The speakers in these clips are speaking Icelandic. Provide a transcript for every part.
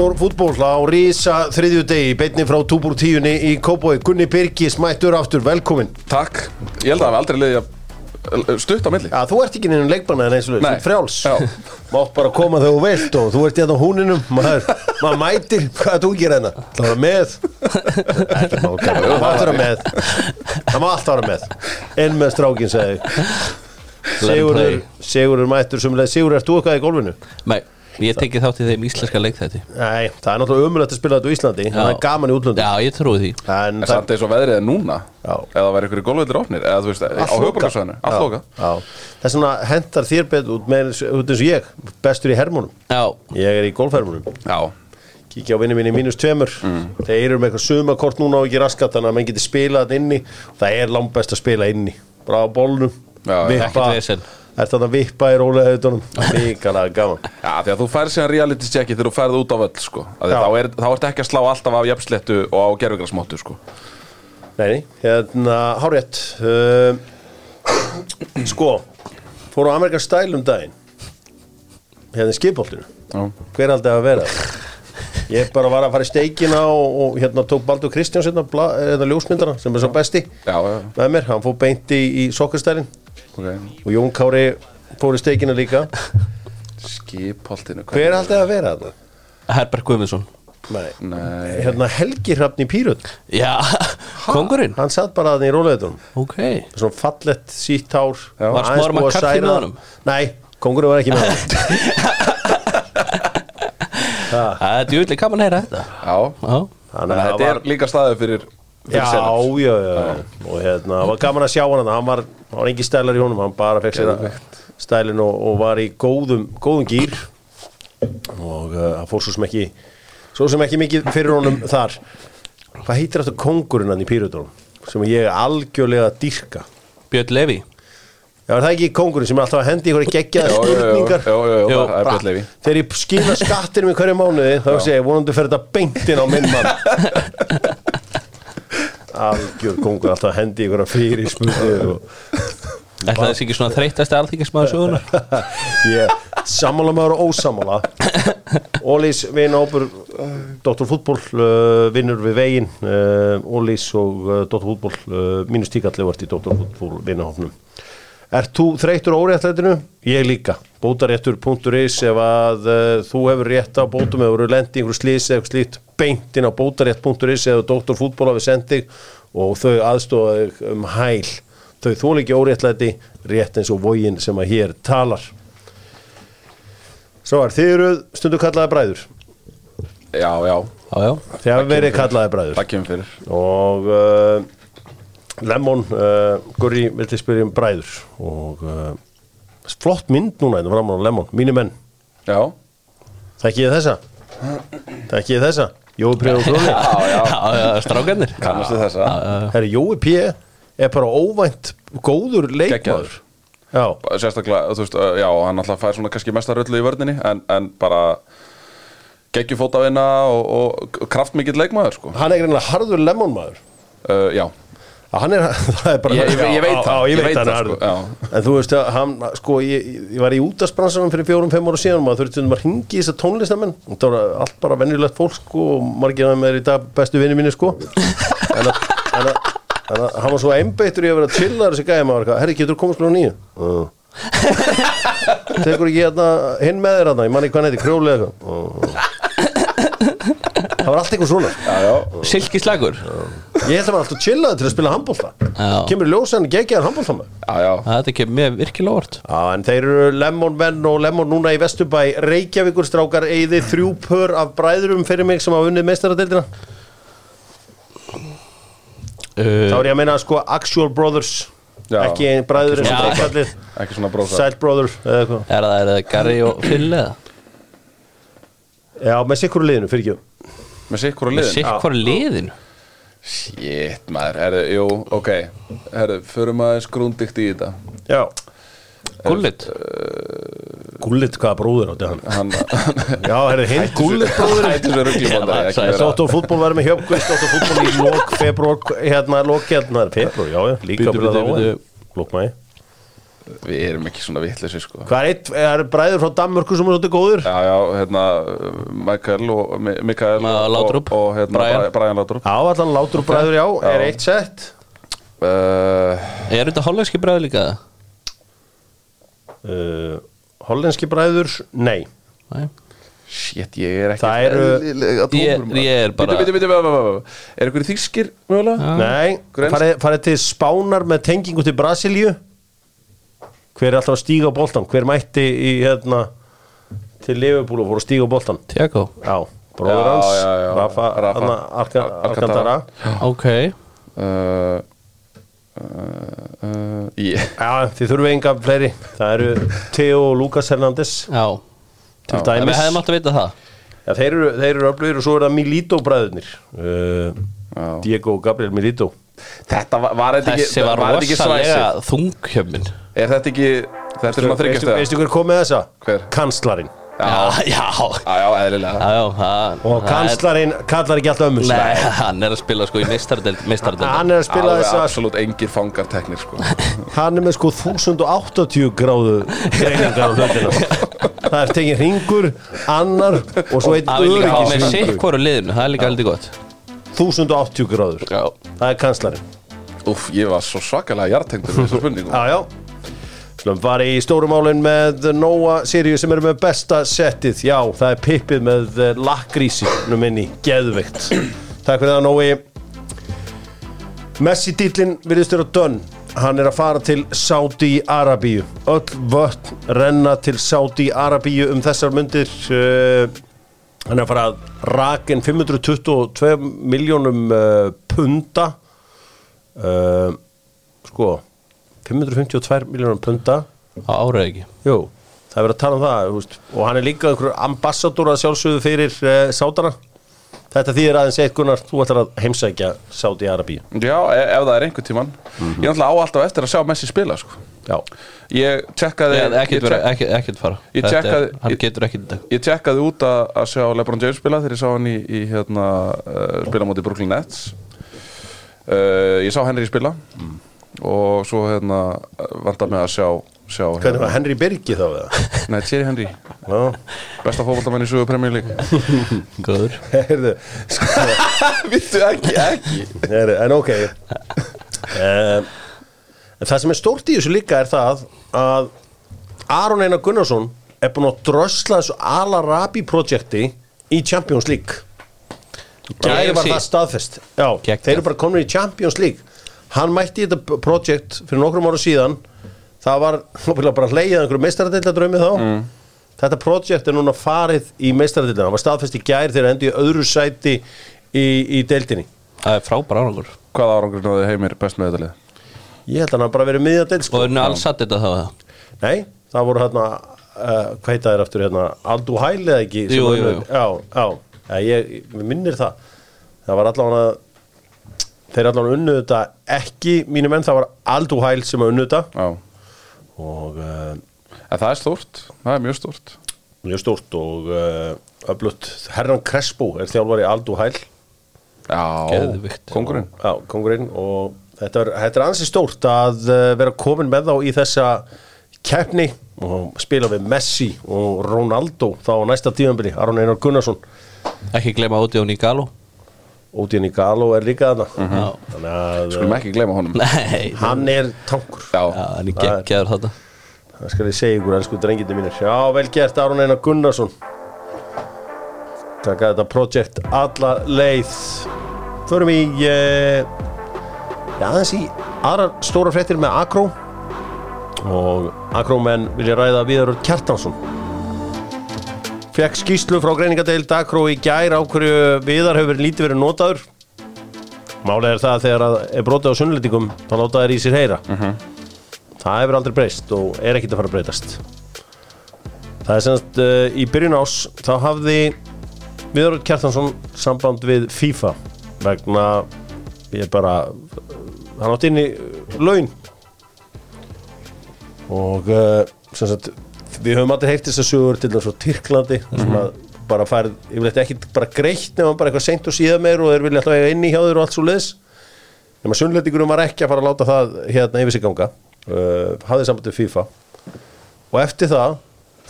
Doktor fútból á Rísa þriðju degi, beinni frá túbúr tíunni í Kópói, Gunni Birgis mættur aftur, velkomin Takk, ég held að það hef aldrei liðið stutt á milli. Já, þú ert ekki nefnum leikmanna en eins og Nei. þú frjáls. Já. Mátt bara koma þegar þú vilt og þú ert hérna á húninum. Maður, maður mætir, hvað er þú ekki reyna? Það var með. Má það. Má vera með. Það má allt vera með. En með strákin segi Sigurður, Sigurður mættur sem leið Sigurður, ert þú eitthvað í gólfinu? Nei, ég tekið þátt í þeim íslenska leikþætti. Nei, það er náttúrulega umulegt að spila þetta á Íslandi. Það er gaman í útlöndi Já, ég trúi því. En það samt eins og veðrið er núna Já. Eða væri ykkur í gólvöldir ofnir Eða þú veist, á höfuborgarsvæðinu Allt Já, loka já. Þess vegna hendar þér betur út með út eins og ég, bestur í hermónum. Já, Ég er í golfhermónum. Já, Kíkja á vinni minni mínus tveimur. Þeir eru með eitthvað sumakort núna og ekki raskat Þannig að menn geti spilað inni. Það er langt best að spila inni. Bara á bólnum Vesen. Er þetta að vippa í rólega auðvitaðnum Líkalega gaman. Já, því að þú færð síðan reality checki þegar þú færð út á völl, sko. Þá, er, þá ertu ekki að slá alltaf af jafnsléttu og á gerfugrasmóttu, sko. Nei, hérna, hárétt uh, Sko Fóru á Amerikan Style um daginn. Hérna í skipholtinu Já. Hver aldrei að vera Ég bara var að fara í steikina og, og hérna tók Baldur Kristjáns hérna, hérna ljósmyndara sem er svo besti Já, já, með mér, hann fór beint í, í sokkarstælin ok. og Jón Kári fór í steikina líka Skipholtinu. hvað- Hver aldrei að vera þetta? Herbert Guðmundsson Nei. Nei. Hérna Helgi Hrafn í Pírut Já, kongurinn hann satt bara að í róleðunum Ok, svona fallett sítt hár. Var búið að McCarthy særa með hann. honum? Nei, kongurinn var ekki með hann það er djúvillig gaman að heyra þetta. Já. Já, Þannig að þetta er líka staðið fyrir, fyrir Já, já, já, og hérna, það var gaman að sjá hann hann var, hann var engin stælar í honum. Hann bara fekk sér stælin og, og var í góðum, góðum gýr og uh, hann fór svo sem ekki svo sem ekki mikið fyrir honum þar. Hvað heitir þetta kongurinn hann í Pírutunum sem ég er algjörlega að dyrka Björn Levi Já, er það ekki kongurinn sem er alltaf að hendi ykkur geggjaða Já, já, já, spurningar já, já, já, Jú, það er Björn Levi. Þegar ég skila skattinum í hverju mánuði þá sé ég vonandi fyrir þetta beintin á minn mann Algjör kongur alltaf að hendi ykkur að fyrir spurningar og Ætla þessi ekki svona þreytasti alþingismæður söguna ég sammála maður og ósammála Ólís vinn ábur Dr. Fútból uh, vinnur við veginn uh, Ólís og uh, Dr. Fútból uh, mínus tíkalli vart í Dr. Fútból vinnahofnum Ert þú þreytur á óréttlætinu? Ég líka. Bótaréttur.is ef að uh, þú hefur rétt á bótum eða eru lendi einhverju slís eða eitthvað slíkt beintin á bótarétt.is eða Dr. Fútból hafi sendið og þau aðstofa þig um hæl. Þau þóla ekki óréttlæti rétt eins og vógin sem að hér talar. Svo er þið eruð stundu kallaði bræður. Já, já, Já, já, Þið hafi verið kallaði bræður. það kemur fyrir. og uh, Lemon uh, Gurri vildi spyrja um bræður og uh, flott mynd núna þetta fram á Lemon, mínu menn. Já, þekki ég þessa? Þekki ég þessa? Jói P. og Króni já, já, já, já strákarnir. Kannastu þessa. Herri, Jói P. er bara óvænt góður leikmaður. Já, sérstaklega, þú veist, uh, já, hann alltaf fær svona kannski mesta röllu í vörninni en, en bara geggjufótavinna og, og kraftmikill leikmaður, sko. Hann er greinlega harður Lemon maður uh, Já, hann er, það er bara Ég- ég- ég veit það, ég, veit það, sko, en þú veist hann, sko, ég, ég var í útasbransanum fyrir fjórum, fimm ára síðan og maður þurfti stundum að ringi þess að tónlistamenn. Það var allt bara venjulegt fólk sko, og margir af þeim er í dag bestu vinni mínu sko. En að, en að, en að hann var svo einbeittur í að vera chillar þessi gæði maður, herri, getur þú komast klúna nýju uh. tekur ekki hérna, hinn með þér hérna, ég manni hvað hann heiti, krjóli eða eitthvað. Uh. Það var allt eitthvað svona. Já, já, Silki slagur Ég held að maður alltaf chillaði til að spila handbólta Já. Kemur í ljós en geggjaðan handbólta já. Þetta kemur mér virkilega orð Já, en þeir eru Lemon menn og Lemon núna í Vesturbæ. Reykjavíkur strákar eigði þrjú pör af bræðurum fyrir mig sem hafa unnið meistaradeildina. Þá uh, er ég að meina sko Actual Brothers. Já. Ekki ein bræður eins og Já. dreifallir Ekki svona brósa Sæl eitthvað. Er það, er það Gary og Phil eða? Já, með sikkur liðinu, fyrir ekki Með sikkur á liðin Sikk hvar liðinu? Shit, maður, herðu, jú, ok. Herðu, förum aðeins grúndikt í þetta. Já, Gullit? Gullit hvaða bróður átti hann? Hann Já, er það hinn Gullit bróður Hættu svo rugglibandari ekki vera- Dóttor fútból verður með hjöfgvist Dóttor fútból í lok februar Hérna, lok hérna Februar, já, já, líka Bíddu, að byrja bíddu, þá bíddu. Lok mæ við erum ekki svona vitleysi sko Hvað er eitt, er bræður frá Danmörku sem er svolítið góður? Já, já, hérna Michael og Mi- Mikael og, Laudrup. og, og hérna Brian. Brian, Laudrup Já, allan látur bræður, já, Já. er eitt sett uh, Er þetta hollenski bræður líka? uh, Hollenski bræður, nei Nei Shit, ég er ekki Það eru- eðlilega Ég- tómur, maður. ég er bara- Bíddu, bíddu, bíddu, bíddu, bíddu, bíddu. Er einhverju þýskir mögulega? Nei, Grensk- farið, farið til Spánar með tengingu til Brasilíu Hver er alltaf að stíga á boltan? Hver mætti í hérna til Liverpool og fór að stíga á boltan? Tiago Já, bróður hans já, já. Rafa, Rafa. Anna, Arka, Alcantara. Ok Uh, uh, uh, ég, Já, þið þurfum enga fleiri Það eru Theo og Lucas Hernandez Já til dæmis Við hefðum átt að vita það Já, þeir eru, þeir eru öflugir og svo er það Milito bræðurnir uh, Já. Diego og Gabriel Milito Þetta var, var þetta ekki Þessi var rosalega svæsið? þunghjöfmin Er þetta ekki Þetta er svona þryggjast veistu hver kom með þessa? Hver? Kanslarinn. Já, já Já, já, eðlilega. Já, já, það Og kanslarinn kallar ekki alltaf ömmu Nei, hann er að spila sko í Meistaradeld Hann er að spila Alveg þessa absolutt engir fangar teknir sko. Hann er með sko 1080 gráðu greiningar á hlutina Það er tekið ringur, annar og svo einn Það vil líka hafa með öryggisringur sitt hvoru liðinu. Það er líka heldur gott 1080 gráður. Já. Það er kanslarinn Úf, ég var svo svakalega hjartengdur með þessu spurningu. Já, já. Slum var í stórumálin með Nóa Sirius sem eru með besta settið. Já, það er pippið með eh, lakrísi nú minni, geðveikt. Takk fyrir það Nói. Messi dýtlinn virðist vera dönn. Hann er að fara til Saudi Arabíu Öll vötn renna til Saudi Arabíu um þessar myndir uh, Hann er að fara að rakin 522 miljónum uh, punta uh, Sko 552 miljónum punta Á árið ekki? Jú, það er verið að tala um það veist. og hann er líka að sjálfsögðu fyrir uh, Sátana Þetta þýðir aðeins eitt Gunnar, þú ætlar að heimsækja Sáti Arabíu Já, e ef það er einhver tíman Ég er náttúrulega á alltaf eftir að sjá Messi spila sko. Já, Ég tjekkaði Ekkert ekkert fara. Ég Þetta er- tjekkaði- Hann ég- getur ekkert í dag ég tjekkaði út að, að sjá Lebron James spila þegar ég sá hann í, í hérna, uh, spila móti Brooklyn Nets. Uh, Ég sá Henry spila. Og svo hérna vantar mig að sjá, sjá hvernig hérna, var Henry Birgi þá eða? Nei, Thierry Henry, Já, besta fótballtamenn í sögu Premier League. Góður. Heyrðu sko, Vittu ekki, ekki? Heyrðu, En ok. um, En það sem er stórt í þessu líka er það að Aron Einar Gunnarsson er búinn að drösla þessu Al-Arabi projekti í Champions League. Gæri var það staðfest. Já, Geggjað. þeir eru bara komin í Champions League. Hann mætti þetta projekt fyrir nokkrum ára síðan. Það var bara hleyið einhverju meistaradeildadraumi þá. Mm. Þetta projekt er núna farið í meistaradeildina Það var staðfest í gær þegar endi í öðru sæti í, í deildinni. Það er frábær árangur. Hvaða árangur náði heimir best með þetta lið? Ég held að hann bara verið miðja deild Og sko. er nú alls satt þetta þá það Nei, það voru hérna uh, Hvað heita þér aftur hérna? Aldu Hæl eða ekki? Sem Jú, jú, jú. Já, já, já ég, ég minnir það. Það var allavega Þeir allavega unnu þetta ekki Mínu menn það var Aldu Hæl sem var unnu þetta. Já, Og uh, það er stórt, það er mjög stórt. mjög stórt Og uh, öflutt Herran Crespo er þjálfari Aldu Hæl Já, Geðvikt. kongurinn Já, kongurinn Og þetta er, þetta er ansi stórt að uh, vera komin með þá í þessa keppni og spila við Messi og Ronaldo þá á næsta tíðanbili, Aron Einar Gunnarsson. Ekki glema úti á Nigalo Ódíðan í Galo er líka þarna. Já þannig að Skulum ekki gleyma honum. Nei. hann er tankur. Já, Já, hann er geggjaður þetta það skal ég segja ykkur, elsku drengindi mínir. Já, vel gert Aron Einar Gunnarsson. Taka þetta projekt alla leið. Förum í já, aðeins í aðrar stóra fréttir með Akró. Og Akrómenn vilja ræða Viðar Örn Kjartansson. Fekk skýslu frá greiningadeild Akró í gær á hverju Viðar hefur lítið verið notaður. Málið er það að þegar að er brotið á sunnlendingum þá láta þær í sér heyra. Það hefur aldrei breyst og er ekkert að fara að breytast. Það er semst uh, í byrjun ás þá hafði Viðarud Kjartansson samband við FIFA vegna ég er bara hann átti inn í laun. Og uh, sagt við höfum aldrei heyrt þess að sögur til þess að Tyrklandi mm að bara færð, ég vil ekki bara greitt nema bara eitthvað seint og síðan meir og þeir vilja alltaf eiga inn í hjá þeir og allt svo liðs nema sunnlendingurum var ekki að fara að láta það hérna yfir sig ganga uh, hafði samband við FIFA. Og eftir það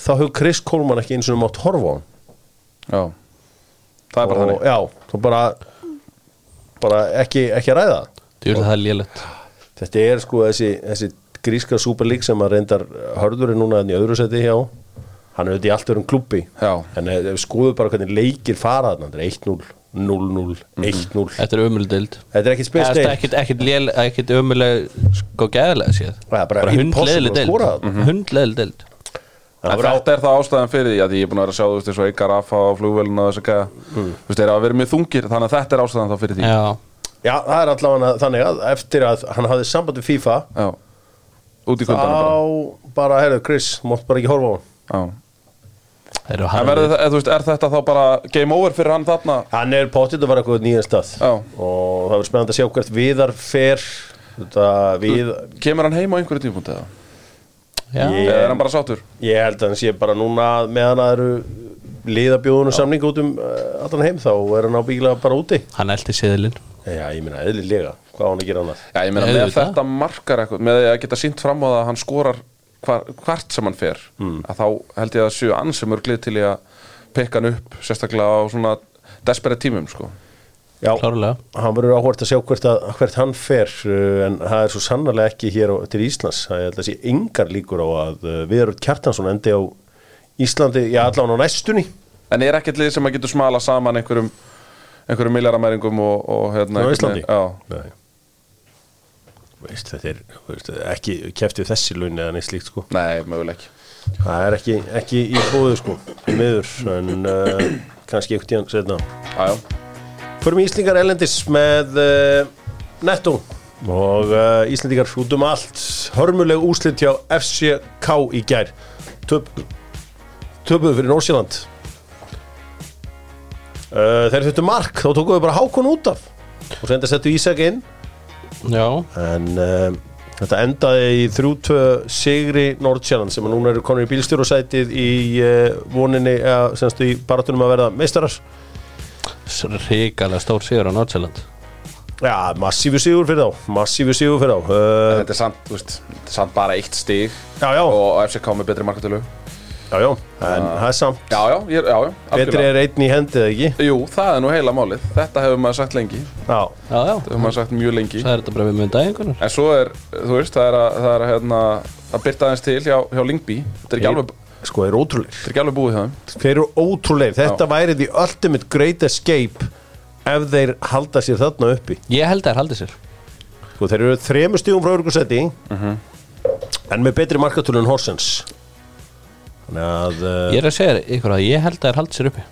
þá hefur Chris Coleman ekki eins og mátt horfa á hann. Já, það er bara og, þannig. já, þú bara bara ekki, ekki að ræða það. Er lélegt. Þetta er sko þessi, þessi gríska Super League sem að reyndar hörður er núna enn í öðru seti hjá. Hann er auðvitað í allt öðrum klubbi Já. en ef við skoðum bara hvernig leikir fara þarna þetta er 1-0, 0-0, 1-0 Þetta er ömuleg dild þetta er ekki Það spes er ekkit, ekkit, ekkit ömuleg sko gæðilega séð. Það er bara að dild Hundleðileg dild En þetta er það ástæðan fyrir því að ég er búin að vera að sjá þú veist eins og Eikar Rafa á flugvélina og þess að gæða Þú veist, þeir hafa verið mjög þungir þannig að þetta er ástæðan þá fyrir því. Já, Já, það er allavega þannig að eftir að hann hafði samband við FIFA Já. Út í bara þá bara, heyrðu, Chris, mátt bara ekki horfa á hann Já. þeir eru En verður, það- eða, þú veist, er þetta þá bara game over fyrir hann þarna? Hann er potið að vera eitthvað nýjan stað Já. og það verður spennandi að sjá hvert viðar fer þetta við Kemur hann heim á einhverju tímpunkti eða? Eða er hann bara sátur? ég held að hann sé bara núna meðan það eru liðabjóðunum samning út um uh, allan heim þá er hann ábyggilega bara úti hann eldi seðilinn Já, ég meina, eðlilega, hvað á hann að gera annað Já, ég meina með þetta markar eitthvað með því að geta sínt fram á það að hann skorar hvar, hvert sem hann fer að þá held ég að séu ansi mörglið til í að pekka hann upp sérstaklega á svona desperate tímum sko. Já, Klárlega. hann verður áhvert að sjá hvert, að, hvert hann fer uh, en það er svo sannarlega ekki hér á, til Íslands. Það er þessi engar líkur á að uh, Viðarud Kjartansson endi á Íslandi, já allan á næstunni. En er ekkert lið sem að getur smala saman einhverjum einhverjum miljaramæringum og, og hérna á Íslandi. Veist, þetta er veist, ekki keftið þessi laun eða neitt slíkt sko. Nei, möguleg það er ekki, ekki í bóðu sko í miður, en uh, kannski einhvern tíðan setna já, Förum Íslingar Elendis með uh, Netto. Og uh, Íslendingar út um allt. Hörmuleg úslit hjá FCK í gær. Töp, töpuðu fyrir Nórsjöland uh, þeir þurftu mark þá tókuðu bara hákon út af og senda settu Ísak inn. Já, en uh, þetta endaði í 3-2 sigri Nordsjælland sem núna eru konur í bílstjórasætið í uh, voninni, eða semstu í baratunum að verða meistarar. Ríkalega stór sigur á Nordsjælland Já, massífu sigur fyrir þá Massífu sigur fyrir þá. Uh, þetta er samt, þú veist, þetta er samt bara eitt stig Já, já, og FCK með betri markatölu já, já. En það er samt. Já, já, ég, já, já Betri er einn í hendið, ekki? Jú, það er nú heila málið. Þetta hefur maður sagt lengi. Já, Já, já, Það hefur maður sagt mjög lengi. Það er þetta bara við með dæðingunar En svo er, þú veist, það er að, það er að, hérna, að byrta aðeins til hjá, hjá Lingby Þetta er ekki alveg, sko, þeir eru ótrúleir þetta er ekki alveg búið hjá þeim. Þeir eru ótrúleir Þetta væri the ultimate great escape ef þeir halda sér þarna uppi. Ég held að það haldi sér að uh, Ég er að segja ykkur að ég held að það haldi sér uppi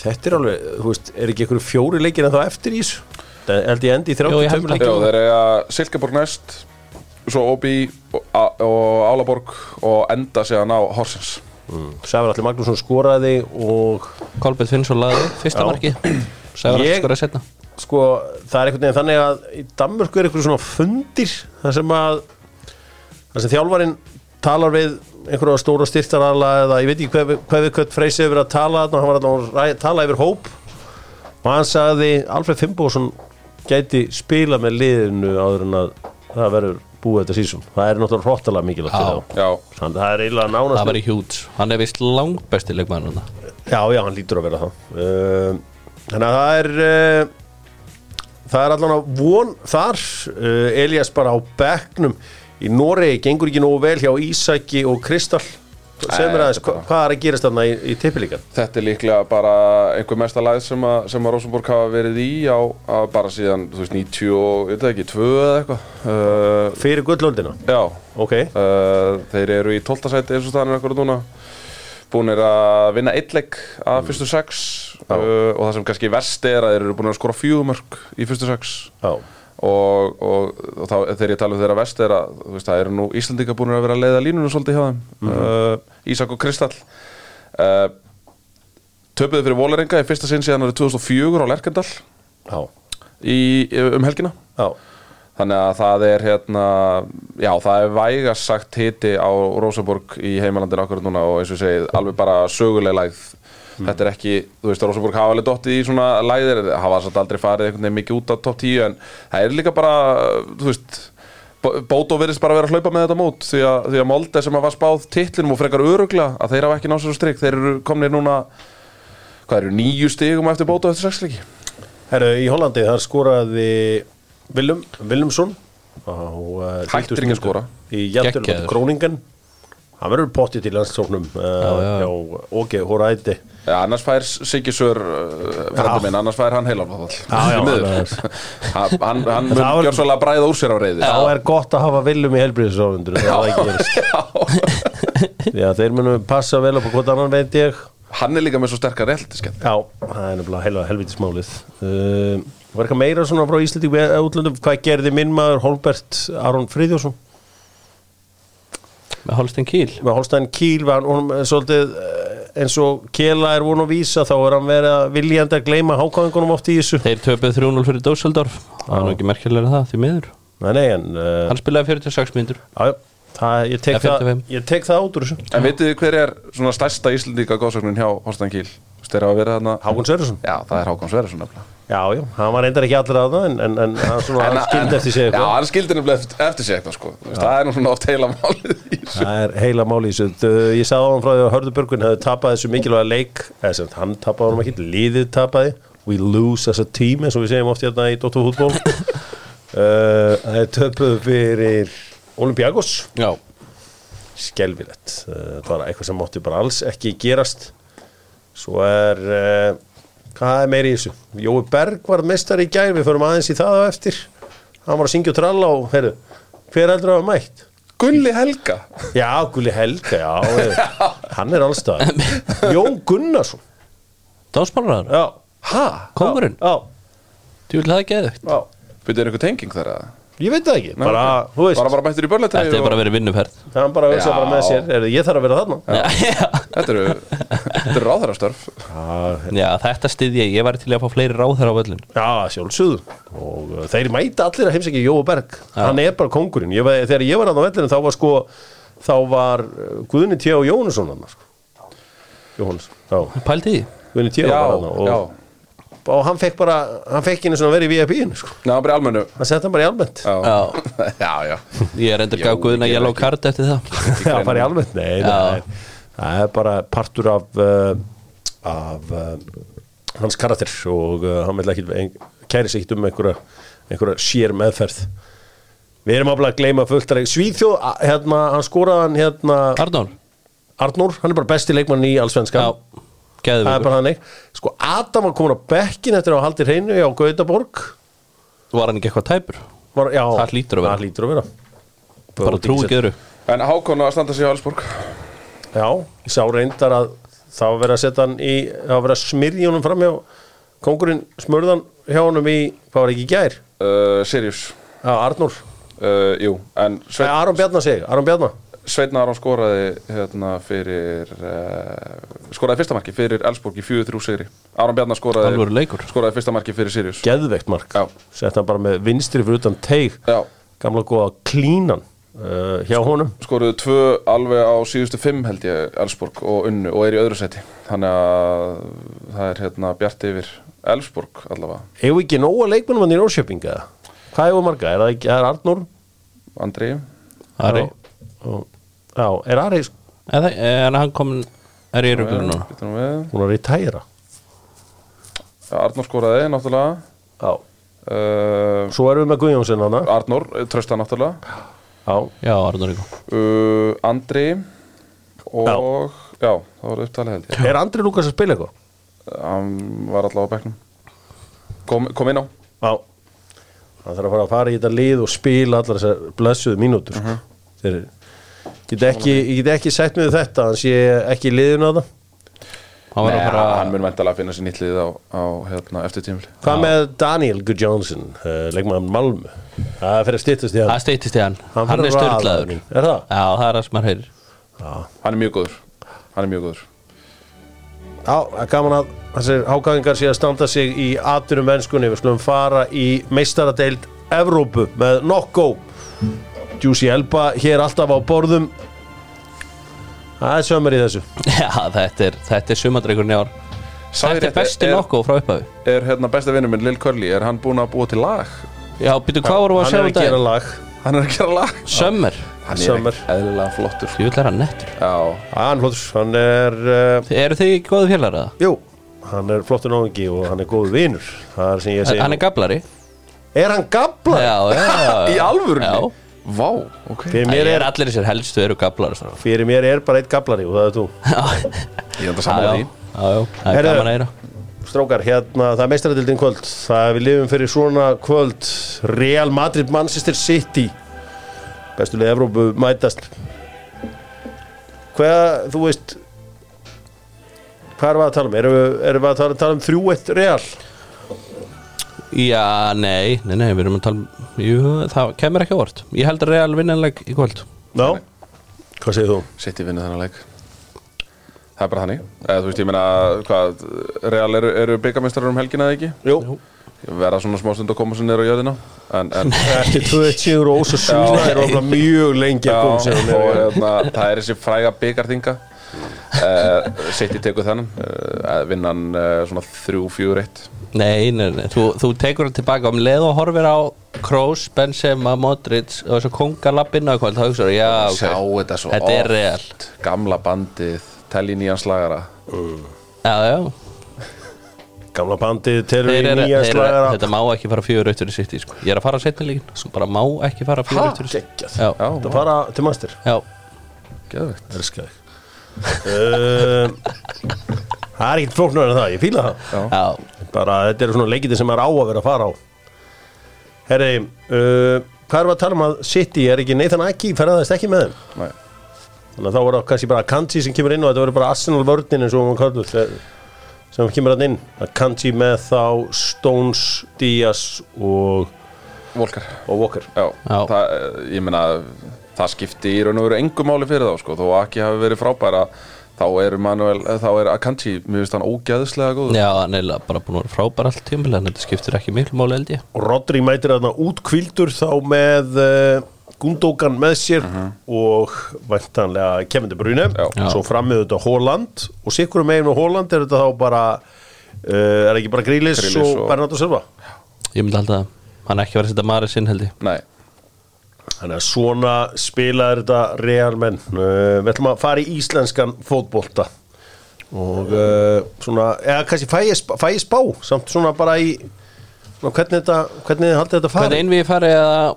þetta er alveg, þú veist, er ekki einhverju fjóri leikir en þá eftir í þessu? Það held ég endi í Jú, ég 32 held það. leikir Já, þeir eiga Silkeborg næst Svo Obi og, Álaborg Og enda síðan á Horsens Sævar Allir Magnússon skoraði og Kolbett Finnsson laði fyrsta Já. marki ég... skoraði setna sko, það er einhvern veginn þannig að í Danmörku er einhverju svona fundir þar sem að þar sem þjálfarinn talar við einhverju stóra styrtarala eða ég veit ekki hvað, hvað við kvöld freysi hefur að tala þarna, hann var alltaf að tala yfir hóp og hann sagði Alfred Fimboðsson gæti spila með liðinu áður en að það verður búið þetta sísum það er náttúrulega hróttalega mikilvægt Já. Já, Þannig að það er eiginlega nánast Það var í hjúts Hann er vist langbesti leikmaður núna Já, já, hann lítur að vera það. Uh, Þannig að það er uh, Það er allan að von þar. Uh, Elias bara á bekknum Í Noregi gengur ekki nógu vel hjá Ísaki og Kristall. Aðeins, þetta er bara- hvað er að gerast þarna í, í tippilíkan? þetta er líklega bara einhver mesta læð sem að, sem að Rosenborg hafa verið í á, bara síðan, þú veist, 90 og, ég veit ekki, 2 eða eitthvað. Uh, Fyrir gullöldina? Já, Ok, Uh, þeir eru í 12. sæti eins og staðan er akkurat núna. Búinir að vinna eitt leik að fyrstu sex uh, og það sem kannski verst er að þeir eru búin að skora fjögumörk í fyrstu sex. Já, og, og, og þá, þegar ég tala um þeirra verst er að veist, það eru nú Íslandinga búin að vera að leiða línunum svolítið hjá þeim. Uh, Ísak og Kristall. Uh, töpuðu fyrir Vólarenga í fyrsta sinn síðan árið 2004 á Lerkendal. Já, í, um helgina. Já. Þannig að það er hérna, já það er vægast sagt hiti á Rosenborg í heimalandir akkurat núna og eins og ég segi alveg bara söguleg lægð. Þetta er ekki, þú veist Rosenborg hafa alveg dottið í svona læðir, hafa satt aldrei farið einhvern veginn mikið út á topp 10 en það er líka bara, þú veist, Bó- Bótó virðist bara vera að hlaupa með þetta mót því að, því að Molde sem að var spáð titlinum og frekar örugla að þeir hafa ekki náð sér á strik þeir eru komnir núna hvað eru nýju stigum eftir Bótó eftir sexleiki Herru, í Hollandi þar skoraði Willum, Willumsson á uh, Hættir ekki að skora. í Jættur Geggjaður. Hann verður pottið til landsóknum uh, hjá Óge Hóraæti ja, annars fær Sigisur uh, frendi minn, annars fær hann heilanfall Já, já, miður. hann, hann, gjör svolítið að bræða úr sér á reyði þá er gott að hafa Willum í helbriðisráfundur það er ekki verið þeir munu passa vel upp á hvort annan veit ég. Hann er líka með svo sterkar reldiskenn Já, það er nefnilega heila helvitismálið uh, Var eitthvað meira svona frá Íslandi útlöndum, hvað gerði minn maður Holbert Aron Friðjósson Með Holstein Kiel. Með Holstein Kiel var hann eh, svolítið eh, eins og Kela er von að vísa þá er hann verið að viljandi að gleyma hákáðingunum oft í þessu. Þeir töpuð 3-0 fyrir Dósaldorf Það var nú ekki merkilega það, því miður. Nei, nei, en uh, Hann spilaði 46 myndur já, það, ég, tek það, 55. ég tek það út úr þessu. En vitið þið hver er svona stærsta íslendíka góðsögnin hjá Holstein hafa verið þarna Hákon Sverjesson já, það er Hákon Sverrisson nefnilega Já, já, hann var reyndar ekki allir að það en, en, en hann, svona, hann skildi eftir sig Já, eitthvað. hann skildi nefnilega eftir, sig eitthvað sko. Það er nú svona oft heila málið í þessu. Það er heila máli í þessu. Ég sagði á hann frá því að Hörður Björgun hefði tapað þessu mikilvæga leik eða sem hann tapaði honum ekki, liðið tapaði. We lose as a team eins og við segjum oft hérna í Dóttur fútból uh, Það er töpuð fyrir Olympiakos. Já. Skelvilegt það var eitthvað sem mátti bara alls ekki gerast. Svo er uh, hvað er meiri í þessu? Jói Berg var mestari í gær við förum aðeins í það á eftir. Hann var að syngja og tralla og heyrðu, hver heldur að hafa mætt? Gulli Helga. Já, Gulli Helga, já, heyrðu, hann er allstað Jón Gunnarsson. Dómsmálaráður já, Ha? Kóngurinn? Já, Þú vil ekki eða já, Byrjuðu er eitthvað tenging þar að ég veit það ekki. Bara, þú veist, Bara bara mættur í börletræði Þetta er bara verið vinnuferð. Hann bara hugsa Já. bara með sér. Heyrðu, ég þarf að vera þarna. Já, Þetta eru, þetta eru ráðherrastörf. Já þetta styði ég. Ég var til að fá fleiri ráðherra á völlin Já, sjálfsögðu. Og uh, þeir mæta allir að heimsækja Jói Berg. Hann er bara kongurinn ég, var- þegar ég var að á vellinu þá var sko þá var uh, Guðni T. og Jónusson hann sko. Jóhannes, já, Pældi því? Guðni T. Já, var hann og, já og hann fekk bara, hann fekk einu svona verið í VIP-inu sko. Já, bara í almennu. Hann sett hann bara í almennt. Já, Já, já, já. Ég er endur Já, gaf guðna ég yellow ekki. card eftir það. Bara í almennt, nei, það er, það er bara partur af uh, af uh, hans karakter og uh, hann vil ekki kæri sig ekkert um einhverja, einhverja sér meðferð. Við erum áblæð að gleyma fullt að Svíþjóð, hérna, hann skoraði hann hérna Arnór. Arnór, hann er bara besti leikmann í allsvenska Já, það er bara þannig. Sko Adam var komin á bekkin eftir að hafa haldið hreinu á Gautaborg. Var hann ekki eitthvað tæpur? var, já, Það hlýtur að vera. það hlýtur að vera. Bara trú ekki öðru. En Hákon að standa sig á Allsborg Já, ég sá reyndar að það var verið að setja hann í það var verið að smyrja honum fram hjá kongurinn smurðan hjá honum í hvað var ekki gær? uh, Sirius. Já, Arnór, uh, Jú, en Sveinn Aron Bjarnar segi, Aron Bjarnar Sveinn Aron skoraði hérna fyrir uh, skoraði fyrsta marki fyrir Elsborg í 4-3 sigri. Aron Bjarnar skoraði skoraði fyrsta marki fyrir Sirius. Geðveikt mark, hann bara með vinstri fyrir utan teig, Já, gamla góða klínan uh, hjá honum. Skoruðu tvö alveg á síðustu fimm held ég Elsborg og unnu og er í öðru seti þannig að það er hérna bjart yfir Elsborg allavega. Hefur ekki nóga leikmennum hann í Norrköping eða? Hvað hefur marga? Er það ekki, er Arnór? Andri? Ari. Já, já, er Ari Eða, En hann kom Er ég rúgur núna? hún er í tæra? Já, Arnór skoraði náttúrulega. Já, uh, svo erum við með Guðjónsson hana Arnór, trösta náttúrulega. Já, Já, Arnór Ríko uh, Andri og já. það var upptalið held ég. Er Andri Lukas að spila eitthvað? hann var allavega á bekknum. Kom, kom inn á. Já. Það þarf að fara að fara í þetta lið og spila allar þessar blessuðu mínútur uh Þeir get ekki, ég get ekki sett með þetta hann sé ekki í liðinu að það. Hann var Nei, hann mun væntalega að finna sér nýtt lið á, á hérna, eftir tímul Hvað með Daniel Gudjónsson uh, leikmaður Malmö? Það fyrir að styttast í hann. Það steytist í hann. Hann, fer er mín. Er það? Já, það er það sem hann heyrir. Hann er mjög góður. Hann er mjög góður. Já, það er gaman að þessir hágæðingar sé að standa sig í aturum mennskunni Við skulum fara í meistaradeild Evrópu með Nokko Juicy Elba hér alltaf á borðum. Það er sömur í þessu. Já, þetta er, þetta er sumandreikurinn í ár. Sagði Þetta er rétt, besti er, nokkuð frá upphafi. er hérna besta vinnur minn Lil Curly er hann búinn að búa til lag? Já, býtu hvað vorum við að Hann sjá er um að gera lag. Hann er að gera lag? Sömmer Hann er Summer. eðlilega flottur. Ég vil vera nettur. Já, Hann flottur, hann er uh, Eru þið ekki góðu félagar eða? Jú, hann er flottur náðingi og hann er góð vinur. Það er sem ég segi Hann er gablari. Er hann gabla? Já, já, já. Í alvörunni? Já Vá, ok. Fyrir Mér er er, allir þessir helstu eru gablar Já, fyrir mér er bara eitt gablari og það er þú. Ég enda já, saman já, því. já Það er Heyrðu. gaman að eira Strákar, hérna, það er meistaradildin kvöld. Það við lifum fyrir svona kvöld. Real Madrid, Manchester City. Bestulega Evrópu mætast. Hvað, þú veist Hvað erum við að tala um? Erum við, erum við að tala, tala um 3-1 Real? Já, nei, nei, nei, við erum að tala um Jú, það kemur ekki á vort Ég held að Real vinnanleg í kvöld. Já Hvað segir þú? Sitt í vinnu þennan leik. Það er bara þannig. Eða þú veist, ég meina, hvað Real eru, eru byggamestrar um helgina eða ekki? Jú. Verða svona smá stund að koma sér neyra á jörðina. En, en Eftir 2-1 sigur og ósa súna er ofla mjög lengi að koma sér og hérna, það er þessi fræga byggarþinga uh, Sitt í teku þennan uh, Vinnan uh, svona 3-4-1 Nei, nei, nei, þú, þú tekur það tilbaka. Um leið og horfir á Kroos, Benzema, Modric og þessu kongalappinn á kvöld þá hugsaðu, já, ok, Sjá þetta svo þetta er oft. real Gamla bandið, telli nýjan slagara. Já, já, Gamla bandið telur þeir í eru, nýja þeir eru, slagara. Þetta má ekki fara fjögur auðvitað í sitt sko. Ég er að fara setni líkin, sko, bara má ekki fara fjögur auðvitað í sitt Geggjað. Já, Það fara til master já, geðvegt Elskar þig Það er ekkert flóknar en það, ég fíla það. Já, bara þetta eru svona leikiti sem er á að vera að fara á. Herri uh, hvað við að tala um að City er ekki Nathan Aki, ferðaðist ekki með þeim? Nei. þannig að þá voru kannski bara Kanji sem kemur inn og þetta voru bara Arsenal vörnin eins og hún kalluð sem kemur hann inn. Að Kanji með þá Stones, Díaz og, Volkar og Walker. Já, Já. Það, eh, ég meina það skipti í raun og veru engu máli fyrir þá sko, þó Aki hafi verið frábæra þá er Manuel, eh, þá er Akanji mér finnst hann ógeðslega góð já, er bara búin að vera frábær allt tímil en þetta skiptir ekki miklu máli held ég. Og Rodri mætir þarna útkvildur þá með uh, Gundogan með sér og væntanlega Kevin De Bruyne. Svo frammiðu þetta Holland og sikkur megin með Holland er þetta þá bara uh, er ekki bara Grílis og, og- Bernardo Silva? Ég myndi halda að hann ekki verið að setja Maris inn held ég. Nei, þannig að svona spilaður þetta real menn. Uh, við ætlum að fara í íslenskan fótbolta. Og uh, svona, eða kannski fæ ég, sp- fæ ég spá samt svona bara í svona, hvernig þetta, hvernig þið haldið þetta Hvernig fari inn við farið að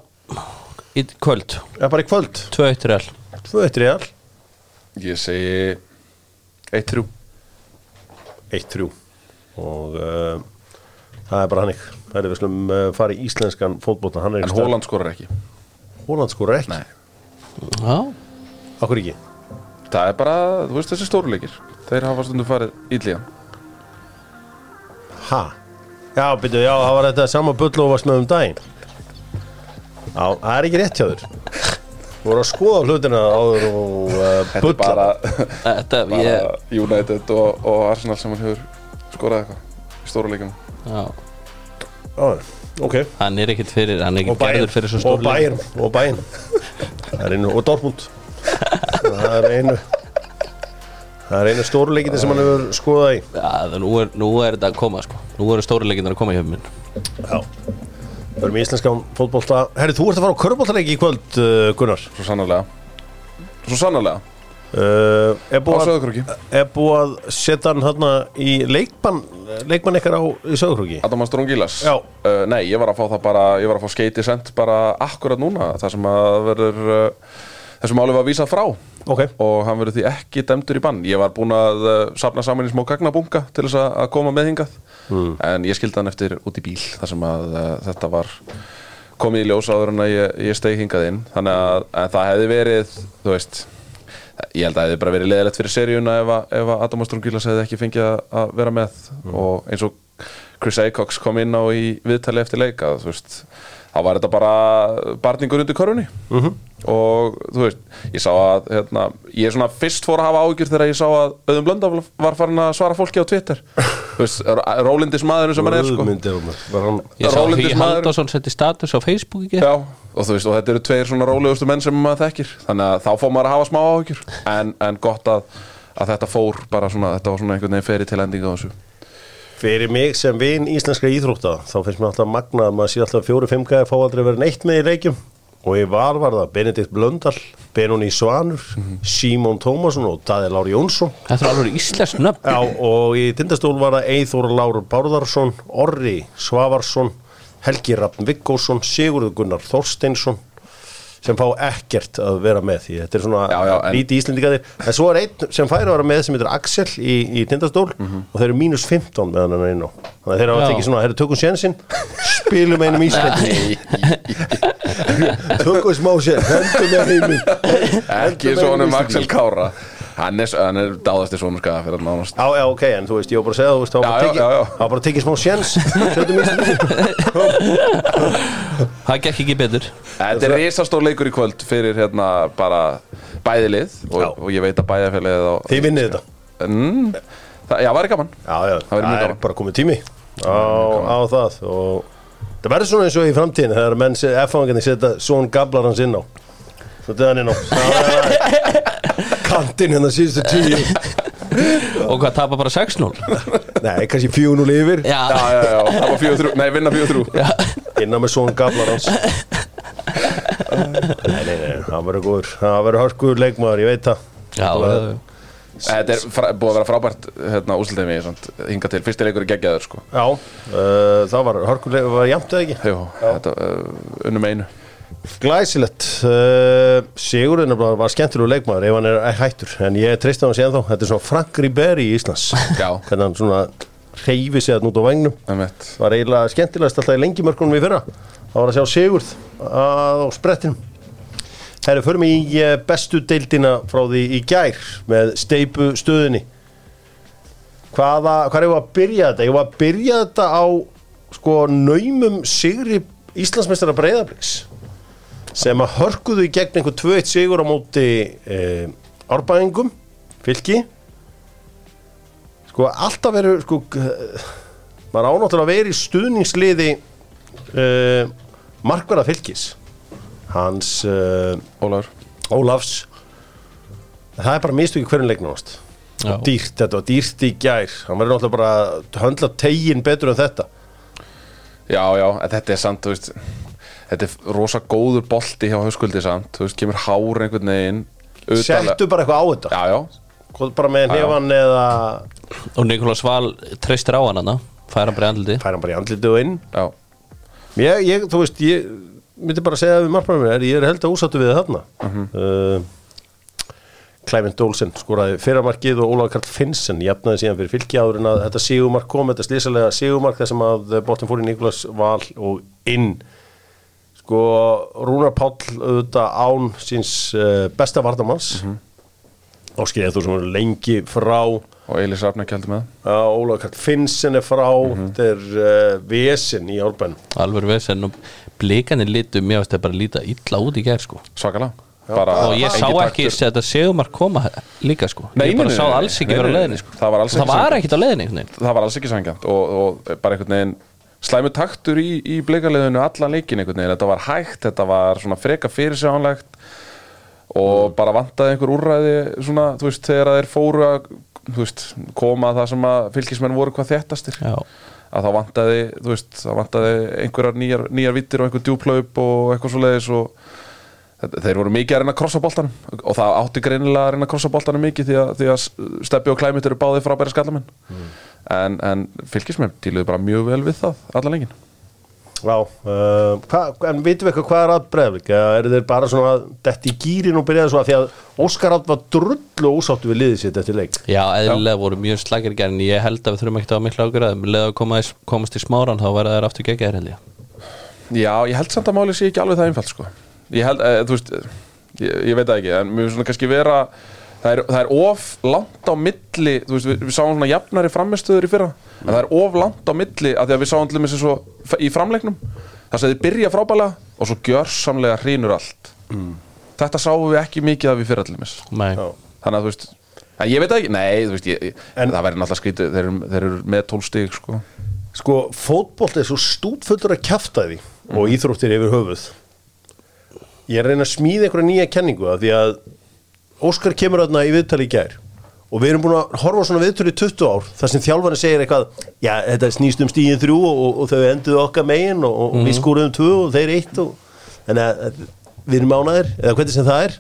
í kvöld, eða bara í kvöld, 2-1 real. 2-1 real? Ég segi 1-3 1-3 og uh, það er bara hannig það er við slum uh, fara í íslenskan fótbolta. Hann er En Hóland skorar ekki Hóland skora ekki, Nei. Já, okkur ekki? Það er bara, þú veist þessi stóruleikir Þeir hafa stundum farið ílíðan ha, já, byrju, já, það var þetta sama bull og varst með um daginn. Já, það er ekki rétt hjá þér. Þú voru að skoða hlutina áður og uh, Þetta er bulla. bara, þetta, bara ég United og, og Arsenal sem hefur skorað eitthvað í stóruleikum Já, já, ok. Hann er ekkert fyrir, hann er og ekkert gerður fyrir svo og stór bæinn og bæinn það er einu og Dortmund. Það er einu það er einu stóruleikindi sem hann hefur skoðað í. Já, nú, er, nú er þetta að koma sko. Nú eru stóri leikinnar að koma hjá minn Já. Við erum í íslenskan fótbolta Herri, þú ert að fara á körbóltaleiki í kvöld, uh, Gunnar. Svo sannarlega. Svo sannarlega uh, er, búið að, er búið að setja hann hérna í leikmann leikmann ykkar á í Söðurkrúki Adam Astrongilas Já. uh, Nei, ég var að fá það bara Ég var að fá skeiti sent bara akkurat núna. Það sem að verður uh, Þessum máli var vísað frá. Ok, og hann verður því ekki dæmdur í bann. Ég var búinn að uh, safna saman í smá gagnabunga til þess að að koma með hingað. En ég skildi hann eftir út í bíl þar sem að uh, þetta var komið í ljós áður en að ég, ég stegi hingað inn. Þannig að, að það hefði verið þú veist ég held að það hefði bara verið leðilegt fyrir seríuna ef, að- ef að Adam Astrongilas hefði ekki fengið að- vera með. Og eins og Chris Acox kom inn á í viðtali eftir leika þú veist þá var þetta bara barningur undir körfunni. Og þú veist, ég sá að hérna, ég er svona fyrst fór að hafa áhyggjur þegar ég sá að Auðun Blöndal var farin að svara fólki á Twitter. Þú veist, rólindis maðurinn sem hann er sko. Hann Ég sá Rólindis Hugi maður. Halldórsson setti status á Facebook ekki Já, og þú veist, og þetta eru tveir svona rólegustu menn sem maður þekkir. Þannig að þá fór maður að hafa smá áhyggjur. En, en gott að, að þetta fór bara svona, þetta var svona einhvern veginn feri til endinga á þessu Fyrir mig sem vin íslenska íþrótta þá finnst mér alltaf magnað að maður sé alltaf fjóru-fimm gæði fá aldrei verið neitt með í leikjum. Og í val var það Benedikt Blöndal Benóni Svanur, Símon Tómasson og Daði Lári Jónsson. Þetta er alveg íslensk nöfn. Já, og í tindastól var það Eithór Láru Bárðarsson, Orri Svavarsson, Helgi Raffn Viggósson, Sigurður Gunnar Þorsteinsson sem fá ekkert að vera með því þetta er svona Já, já, en- líti íslendingaðir en svo er einn sem fær að vera með sem heitir Axel í, í tindastól og þeir eru mínus 15 meðan hann er inn á. Þannig að þeir hafa tekið svona, þeir eru tökum sénsinn spilum einum Íslandi tökum smá sér hendum með heiminn Ekki svonum Axel Kára. Hann er, hann er dáðasti svonum skaða fyrir nánast. Já, já, ok, en þú veist, ég var bara að segja, þú veist, það var bara að tekið smá sjens Tökum Íslandi Það gekk ekki betur Þetta er risastór leikur í kvöld fyrir hérna bara bæðilið og, og ég veit að bæðafélagið á Þið vinnið þetta? Mm, það, Já, væri gaman. Já, já, Það mjög er gaman. bara komið tími á, á það og það verður svona eins og í framtíðin þegar menn F-fangarnir setja svon gablar hans inn á. Svo döðan inn á. Kantinn hérna síðustu tíu. Og hvað tapa bara 6-0 Nei, kannski fjónul yfir. Já, Já, já, já, það var 4-3 Nei, vinna 4-3 innan með svon gablar hans Nei, nei, nei, það verður góður. Það verður hörskuður leikmaður, ég veit það. Já, já, Þetta er fra, búið að vera frábært hérna, úsildæmi hinga til, fyrsti leikur er geggjaður sko. Já, uh, það var hörkuleg, var jæmt eða ekki? Jú, þetta uh, unnum einu. Glæsilegt uh, Sigurinn er bara- var skemmtilegu leikmaður ef hann er hættur en ég treysti hann síðan þá. Þetta er svona Frank Ribery í Íslands. Já, hvernig hann svona reyfi sig að nút á vagnum emmett var eiginlega skemmtilegast alltaf í lengimörkunum í fyrra það var að sjá Sigurð á sprettinum. Herru, förum í eh, bestu deildina frá því í gær með steipu stöðinni hvaða, hvað er ég að byrja þetta? Ég var að byrja þetta á sko naumum sigri Íslandsmeistara Breiðabliks sem að hörkuðu í gegn einhver 2-1 sigur á móti e, árbæðingum, fylki. Sko alltaf verður sko maður ánáttúrulega að vera í stuðningsliði uh, markverða fylkis. Hans uh, Ólafur. Ólafs. Það er bara mistöki hverjum leiknum ást já. dýrt, þetta var dýrt í gær. Hann verður náttúrulega bara að höndla tegin betur en þetta. Já, já, en þetta er samt, þú veist Þetta er rosa góður bolti hjá hauskuldi samt. Þú veist, kemur hár einhvern veginn settu bara eitthvað á þetta. Já, já, bara með nefan eða Og Nikolás Val treystir á hann hana Fær hann bara í andliti fær hann bara í andlitið og inn. Já ég, ég, þú veist, ég myndi bara að segja við markmannum er ég er held að úsattu við þarna. Uh, Clement Olsen skoraði fyrramarkið og Ólafur Karl Finnsen jafnaði síðan fyrir fylki áður en að þetta sígumark kom, þetta slísalega sígumark þar sem að bóttin fór í Niklas Val og inn. Sko Rúnar Páll auðvitað án síns uh, besta vardamanns mm -hmm. Áskil Eður sem er lengi frá Og Eilis Rafn ekki heldur með. Já, Ólafur Karl Finnsen er frá. Þetta er uh, vesen í árbænum Alveg vesen. Og blikanir litu Mér veist það bara líta illa út í gær sko. Svakalega. Bara Og ég sá ekki taktur. þetta segumar koma líka sko. Nei, Ég bara nei, sá alls ekki vera á nei, leiðinni sko. Það var alls Það ekki var ekkit á veginn. Það var alls ekki sangjant og, og bara einhvern veginn slæmu taktur í, í bleikaliðinu allan leikin einhvern veginn, þetta var hægt þetta var svona freka fyrir sig ánlegt og bara vantaði einhver úrræði svona, þú veist, þegar þeir fóru að veist, koma að það sem að fylgismenn voru hvað þéttastir. Já. að það vantaði, þú veist, það vantaði einhverjar nýjar, nýjar vittir og einhver djúplaup og eitthvað svoleiðis og þetta- þeir voru mikið að reyna að krossa boltanum. Og það átti greinilega að reyna að krossa boltanum mikið því að, því að Steppi og Klæmit eru báðið frábæri skallamenn. En, en fylgismenn díluðu bara mjög vel við það allan leikin Já, uh, hva, en vitum við eitthvað hvað er að breyðvik eða eru þeir bara svona detti í gýrin og byrjaði svona því að Óskar Átt var drullu ósáttu við liðið sitt eftir leik. Já, eðlilega voru mjög slagir En ég held að við þurfum ekkert að hafa mikla ágjörða Leða að koma, komast í smáran þá verða þær aftur geggjær held ég. Já, ég held samt að máli sé ekki alveg það einfalt sko. ég held, e, þú veist ég, ég veit það ekki, en finnst svona kannski vera það er, það er of langt á milli þú veist, við, við sáum svona jafnari framistöður í fyrra, en það er of langt á milli að því að við sáum til dæmis eins og í framleiknum það sem þið byrja frábælega og svo gjörsamlega hrínur allt. Þetta sáum við ekki mikið af í fyrra til dæmis. Nei, Já. þannig að þú veist en ég veit ekki, nei, þú veist ég, En- það verður náttúrulega skrítið, þeir, eru- þeir eru með 12 stig sko. Sko, fótbolt er svo stútfullur að kjafta því og íþróttir yfir höfuð. Ég er að reyna að smíða einhverja nýja kenningu af því að Óskar kemur þarna í viðtali í gær og við erum búin að horfa svona viðtölu í 20 ár þar sem þjálfarni segir eitthvað já, þetta snýst um stíðin þrjú og, og, og þau enduðu okkar megin og, og við skúruðum tvö og þeir eitt og, en að, við erum ánaðir eða hvernig sem það er.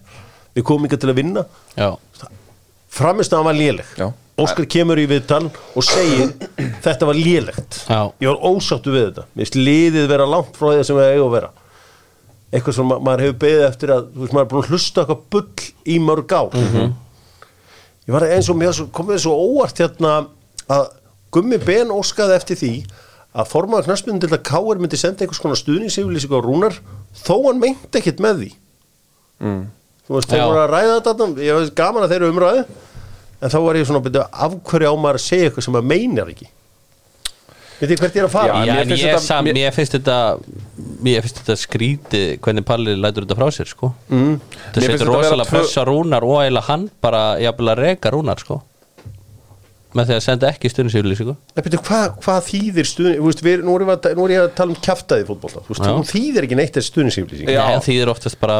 Við komum ekki til að vinna. Já, framistæðan var léleg. Já. Óskar kemur í viðtal og segir þetta var lélegt. Já. ég var ósáttu við þetta. Mér finnst liðið vera langt frá því sem við eigum að vera eitthvað sem ma maður hefur beðið eftir að þú veist maður er búin að hlusta eitthvað bull í mörg ár. Ég var eins og mér svo- kom við svo óvart hérna að Gummi Ben óskaði eftir því að formaður knarsmyndin til að Káir myndi senda einhvers konar stuðningsyfirlýsing á Rúnar þó hann meinti ekkert með því. Mm. þú veist, þeir voru að ræða þetta ég veist gaman að þeir eru umræðu en þá var ég svona að byrja af hverju á maður að segja eitthvað sem maður meinar ekki veit þið hvert ég er að fara? Já, mér finnst ég, þetta- sam, mér- mér finnst þetta Mér finnst þetta skrítið hvernig Palli lætur þetta frá sér sko. Mm. Það setur rosalega pressa rúnar og eiginlega hann bara jafnvel að reka rúnar sko með því að senda ekki byrju, hvað, hvað þýðir við, nú, er ég að, nú er ég að tala um kjaftaði fótbolta þú þýðir ekki neitt Já. Nei, því er oftast bara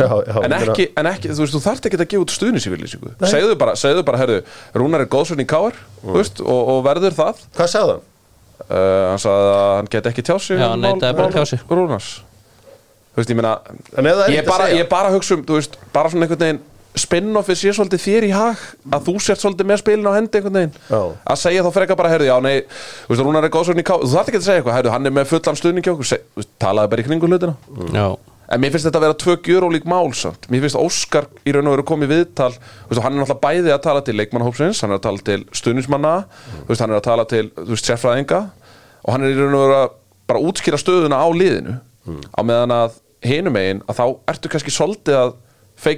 já, já, en, ekki, en ekki, þú veist, þú þarft ekki að gefa út stuðnisífylýsingu segðu bara, segðu bara, herðu Rúnar er góðsvörn í káar, veist, og, og verður það hvað sagði hann? uh, hann sagði að hann get ekki tjá sig Já, um hann neitaði bara að tjá sig. Rúnars þú veist, ég meina það ég bara, að segja. ég bara að hugsa um, þú veist, bara svona einhvern veginn spin-offið sé svolítið þér í hag að þú sért svolítið með spilin á hendi einhvern veginn. Já. að segja þá frekar bara, herðu, já, nei þú veist, Rúnar er góðsvörn í káar, þú þarft ekki að segja eitthvað herðu, hann er með fullan stuðning hjá okkur, talaði bara í kringum hlutina. Já, En mér finnst þetta að vera tvö gjörólík mál samt. Mér finnst Óskar í raun og veru komið í viðtal veist, Hann er náttúrulega bæði að tala til leikmannhópsins Hann er að tala til stuðnismanna þú veist, Hann er að tala til þú veist, sérfræðinga Og hann er í raun og veru að bara útskýra stöðuna á liðinu. Á meðan að hinum megin að þá ertu kannski svolítið að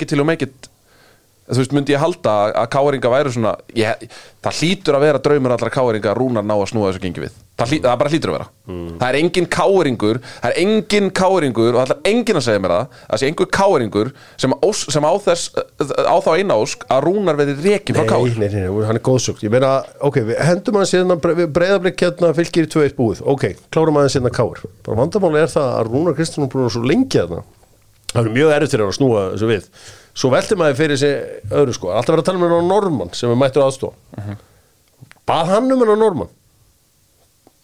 till you make it þú veist, myndi ég halda að- að káringa væri svona ég, það hlýtur að vera draumur allra káringa að rúnar ná að snúa þessu gengi við. Það, hlý, það bara hlýtur að vera. Það er engin káringur það er engin káringur og það er engin að segja mér það það sé einhver káringur sem, ós, sem á þess á þá eina ósk að rúnar verði rekin frá Nei, kár nei, nei, nei, hann er góðsögt Ég meina, ok, við hendum hann síðan breyðablík hérna fylgir í 2-1 búið. Ok, klárum aðeins hérna káur er það að Rúnar Er svo Það er við velti maður fyrir sig öðru sko. Alltaf verið að tala hann á Norman sem er mættur aðstofa Bað hann um hann á Norman?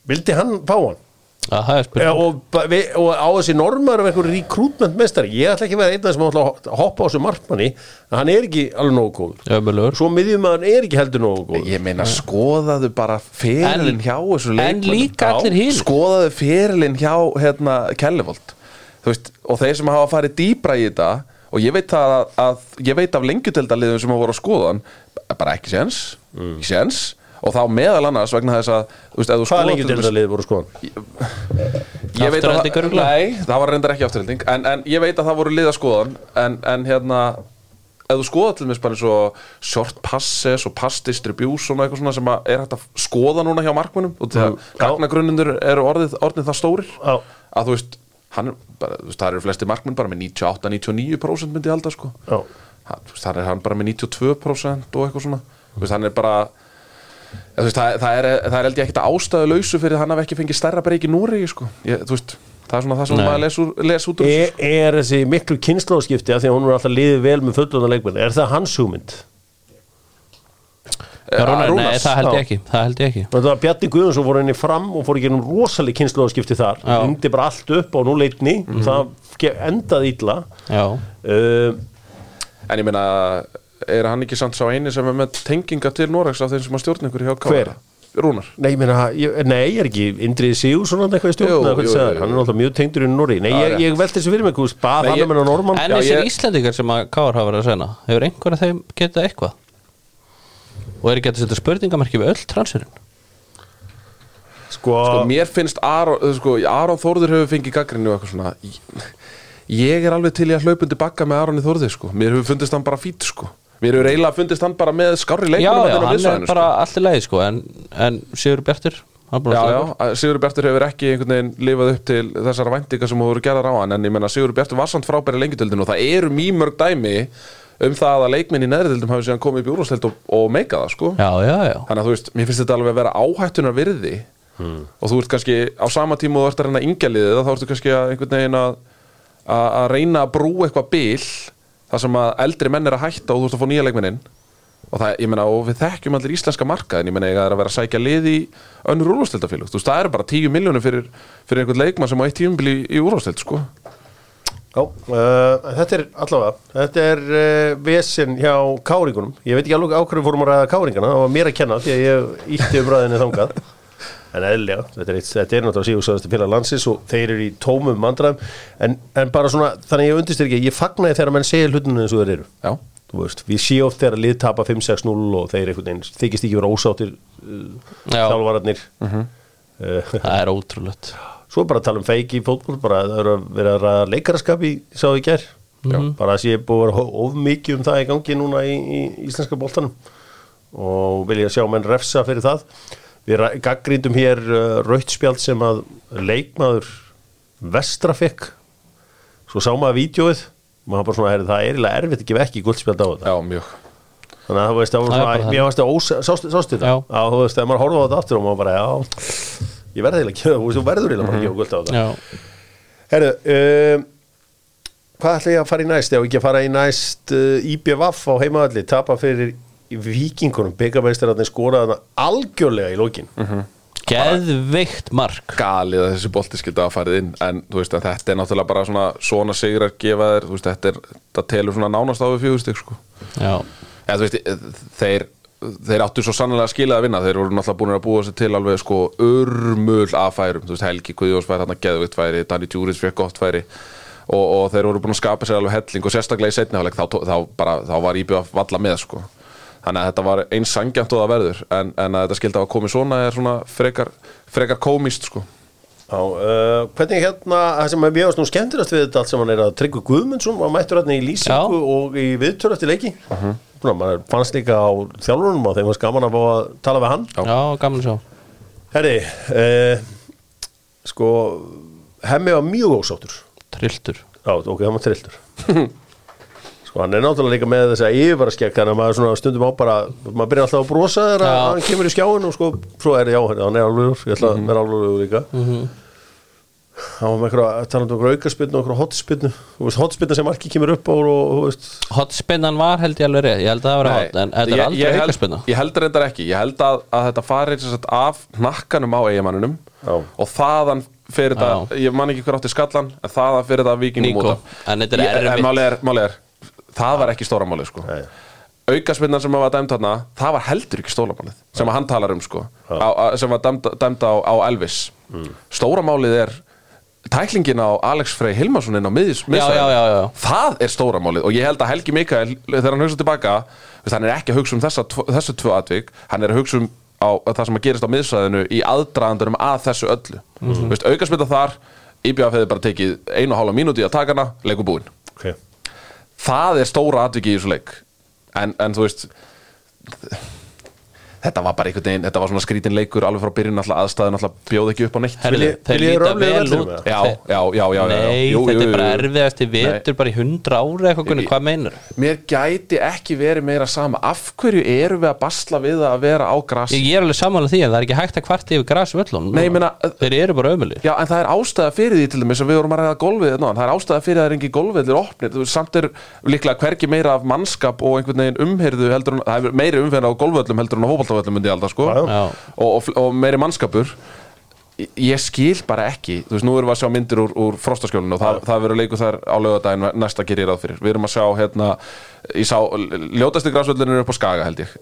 Vildi hann fá hann? það er Ja, spurning og, við, og á þessi normar af einhverju rekrútment mestari ég ætla ekki að vera einn af þeim sem ætla að hoppa á þessu markmanni en hann er ekki alveg nógu góður. Svo miðjum að hann er ekki heldur nógu góður. Ég meina skoðaðu bara ferilinn En- hjá þessu hinn skoðaðu ferilinn hjá hérna, Kellevold og þeir sem hafa farið dýbra í þetta og ég veit, það að, að ég veit af lengjudeldaliðum sem hafa voru að skoða hann bara ekki séns, Mm. ekki séns og þá meðal annars vegna þess að þú veist, ef þú hvað skoðar lengi til til dæmis- þetta lið voru skoðan ég veit að Afturelding það, örugglega? nei, það var reyndar ekki afturhelding en, en ég veit að það voru liðaskoðan en, en hérna ef þú skoða til mér bara eins og short passes og pass distribution og eitthvað svona sem að er hægt að skoða núna hjá markmunum og þegar Já. gagnagrunnundur eru orðið, orðið það stórir að þú veist, hann, er bara, þú veist það eru flesti markmun bara með 98-99% myndi ég halda sko það er hann bara með 92% og eitthvað svona þú veist, hann er bara veist, það, það, er, það er held ég ekkert ástæðu lausu fyrir að hann hafi ekki fengið stærra breyk í Núri sko. ég, þú veist, það er svona það sem Nei. maður les, les út úr þessu, er, er þessi miklu kynnslóðskipti að því að hún er alltaf liðið vel með fullunna leikmenn er það hans hugmynd? Eh, Rúnar, Nei, Rúnars. það held ég ekki Það held ég ekki. Það var Bjarni Guðjónsson fór henni fram og fór ekki um rosaleg kynnslóðskipti þar. Hringdi bara allt upp á núleitni mm það ge- endaði illa. Já, uh, en ég meina er hann ekki samt sá eini sem er með tenginga til Noregs af þeim sem að stjórna ykkur hjá? Hver? Rúnar. Nei, ég meina, ég, nei, ég er ekki Indrið Sigursson hann eitthvað í stjórn Jú, jú, það jú, hann er alltaf mjög tengdur í Norri Nei, ég, ég velti þessu fyrir mig, En þessir ég- Íslendingar sem að Káar hafa verið að segna Hefur einhver af þeim getað eitthvað? Og er ekki að setja spurningamarki við öll transferin? Sko, sko, mér finnst Aron, sko, Aron Þórður hefur fengið gaggrinni og eitthvað svona ég, ég er alveg til í að hlaupundi bakka með Aron í Þórður sko. mér hefur fundist hann bara fít sko. mér hefur eiginlega fundist hann bara með skárri Já, leikmennum já, þarna á hann er miðsvæðinu, bara allt í lagi sko En, en Sigur Bjartur Já, já, Sigur Bjartur hefur ekki einhvern veginn lifað upp til þessara væntinga sem voru gerðar á hann en ég menna Sigur Bjartur var samt frábæri lengjudöldin og það eru mýmörg dæmi um það að leikminn í neðriðildum hafi síðan komið upp í úrvarsleild og, og meika það sko. Já, já, já. Þannig að þú veist, mér finnst þetta alveg að vera áhættunar virði og þú ert kannski á sama tíma og þú ert að reyna yngjaliðið þá ertu kannski að einhvern veginn að að að reyna að brú eitthvað bil þar sem að eldri menn er að hætta og þú ert að fá nýja leikmennin og það, ég meina, og við þekkjum allir íslenska markaðin, ég meina, ég er að vera að sækja lið í önnur úrvastildafélug, þú veist, það eru bara 10 miljónir fyrir, fyrir einhvern leikmann sem á eitt tímubili í, í úrvasteld, sko Já, uh, þetta er allavega þetta er uh, vesen hjá káringunum. Ég veit ekki alveg á hverju fórum að ræða káringana það var mér að kenna því að ég ítti um ræðinni þangað. En eðlilega, þetta er, þetta er náttúrulega síðugsæðast félag landsins og þeir eru í tómum mandræðum en, en bara svona, þannig að ég undistir ekki ég fagnaði þegar menn segja hlutinu eins og þeir eru. Já, þú veist, við séum oft þegar lið tapa 5-6-0 og þeir þykist ekki vera ósáttir uh, Já. þjálfararnir. Uh, Það er ótrúlegt Svo bara að tala um feiki í fótból bara að það eru að vera að ræða leikaraskap í sá í gær. Bara að sé búið að vera of mikið um það í gangi núna í, í íslenska boltanum. Og vil ég sjá menn refsa fyrir það. Við gaggrindum hér uh, rautspjald sem að leikmaður vestra fekk. Svo sá maður vídjóið maður bara svona, heyrðu, það er eiginlega erfitt að gefa ekki guldspjald á þetta. Já, mjög. Þannig að það var Það svona, mér varst það ós, sástu, sástu þetta? Já. að þú veist, þegar maður horfði á þetta aftur og maður bara, já ég verði eiginlega ekki, þú veist, þú verður eiginlega bara að gefa guld á þetta. Já, Herru, um, hvað ætla ég að fara í næst? Ef ekki að fara í næst uh, IBVF á heimaðalli, tapa fyrir vikingunum, byggabæstararnir skoraðana algjörlega í lókin geðveikt mark. Galið að þessi bolti skildi að farið inn en þú veist þetta er náttúrulega bara svona svona sigrar gefa þér, þú veist þetta er það telur svona nánast á við fjögustig sko. Já, eða þú veist þeir þeir áttu svo sannlega að skila að vinna þeir voru náttúrulega búin að búa sér til alveg sko örmul af færum, þú veist Helgi Guðjóns fær hann geðvitt færi, Danny Djuric fekk gott færi og, og þeir voru búin að skapa sér alveg helling og sérstaklega í setni hálfleik þá, þá, bara, þá var íbjöð að valla með sko þannig að þetta var eins sangjant og það verður en, en að þetta skildi að komið svona er svona frekar, frekar komist sko Já, uh, hvernig hérna, það sem er mjög nú skemmtirast við þetta allt sem hann er að Tryggvi Guðmundsson var mættur hérna í lýsingu Já. og í viðtöru eftir leiki uh -huh. Maður fannst líka á þjálfurunum og þeim var skaman að fá að tala við hann. Já, gaman að sjá. Herri, uh, sko hemmi var mjög ósáttur. Trilltur. Já, ok, hann var trilltur. Sko, hann er náttúrulega líka með þess að yfirvaraskegg þannig að maður svona stundum á bara maður byrjar alltaf að brosa þegar að hann kemur í skjáin og sko, svo er já, hann er alveg ég ætla að vera alveg líka hann var með einhverja, talandi um einhverja aukarspinnu og einhverja hotspinnu, þú veist, hotspinna sem marki kemur upp á og, og þú veist, Hotspinnan var held ég alveg rétt. Ég held að það var hot En þetta er aldrei ég, held, aukarspinna ég held reyndar ekki. Ég held að, að þetta farir sagt, af nakkanum á eigamannunum Já. og þaðan fyrir þetta ég man ekki hver átti skallan en þaðan fyrir þetta vikingum út af. En þetta er erfitt. máli er, máli er, það var ekki stóra máli sko. Nei. aukaspinnan sem var dæmt þarna það var heldur ekki stóra málið sem að hann talar um sko, á, á, sem var dæmt, dæmt á, á Elvis. Stóra málið er tæklingin á Alex Frey Hilmarsson inn á já. það er stóra málið og ég held að Helgi Mikael þegar hann hugsa tilbaka hann er ekki að hugsa um þessa, þessu tvö atvik hann er að hugsa um á, það sem að gerist á miðsvæðinu í aðdraðandurum að þessu öllu. Mm -hmm. veist, aukaspinna þar IBF hefði bara tekið einu og hálfa mínúti að taka hana leikur búinn ok. Það er stóra atviki í þessu leik. En, en þú veist þetta var bara einhvern veginn þetta var svona skrítin leikur alveg frá byrjun alltaf aðstæðin alltaf bjóð ekki upp á neitt Herðu, þeir líta vel út? Já, Þeir- já, já, já, já, já. Nei, Jú, þetta jú, er bara erfiðast í vetur bara í hundra ára eitthvað Hvað meinar? mér gæti ekki verið meira sama. Af hverju erum við að basla við að vera á gras? Ég er alveg sammála því en það er ekki hægt að kvarta yfir grasvöllum Nei, ég meina- Þeir eru bara ömulir Já, en það er ástæða fyrir því til dæmis að við vorum að ræða golfið hérna, það er ástæða fyrir að það er engi golfvellir opnir, samt er líklega hvergi meira af mannskap og einhvern veginn umherðu heldur er meiri umferð á golfvöllum heldur en á hópaltavöllum myndi ég alltaf sko og, og, og meiri mannskapur. Ég- skil bara ekki. Þú veist, nú erum við að sjá myndir úr, úr frostaskjólinu og það, það verður leikur þar á lögadaginn næsta gerir ráð fyrir, við erum að sjá hérna, ég sá, ljótasti græsvöllurinn er upp á Skaga held ég,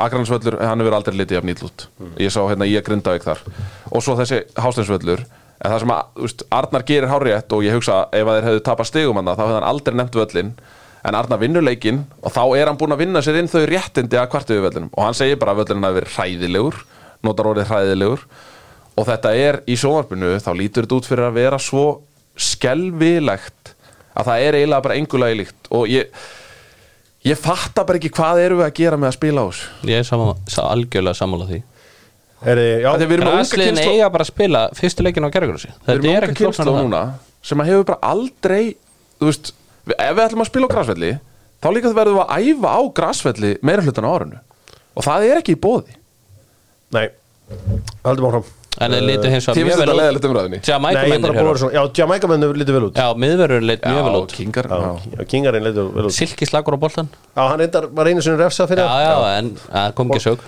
Akransvöllur hann hefur aldrei litið af nýtlut ég sá hérna ég grindavík þar. Og svo þessi hásteinsvöllur, en það sem að þú veist, Arnar gerir hárétt og ég hugsa ef að þeir hefðu tapast stigum hann þá hefði hann aldrei nefnt völlin en Arnar vinnur leikinn og þá er hann búinn að vinna sér inn þau réttindi að kvartu við völlinum og hann segir bara að völlin hafi verið hræðilegur notar orðið hræðilegur. Og þetta er í sjónvarpinu þá lítur þetta út fyrir að vera svo skelvilegt að það er eiginlega bara engulagi líkt. Og ég ég fatta bara ekki hvað erum við að gera með að spila á þessu. Ég er sammála, sá algjörlega sammála því. Grasliðin kynslóð- eiga bara að spila fyrstu leikin á gerðugrúsi við Þetta erum er ekki kynnslóð núna sem að hefur bara aldrei þú veist, ef við ætlum að spila á grasvelli þá líka það verðum við að æfa á grasvelli meira hlutan á árinu. Og það er ekki í bóði nei, haldum áfram. En þeir litu hins vegar mjög vel út. Jamaica mennu lítið vel út. Já, miðverður lit mjög vel út. Kingar Já, já. já, Kingarinn lítið vel út. Silki slagur á boltan Já, hann reyndar, var einu sinni refsa fyrir Já, það. já, en það kom ekki sög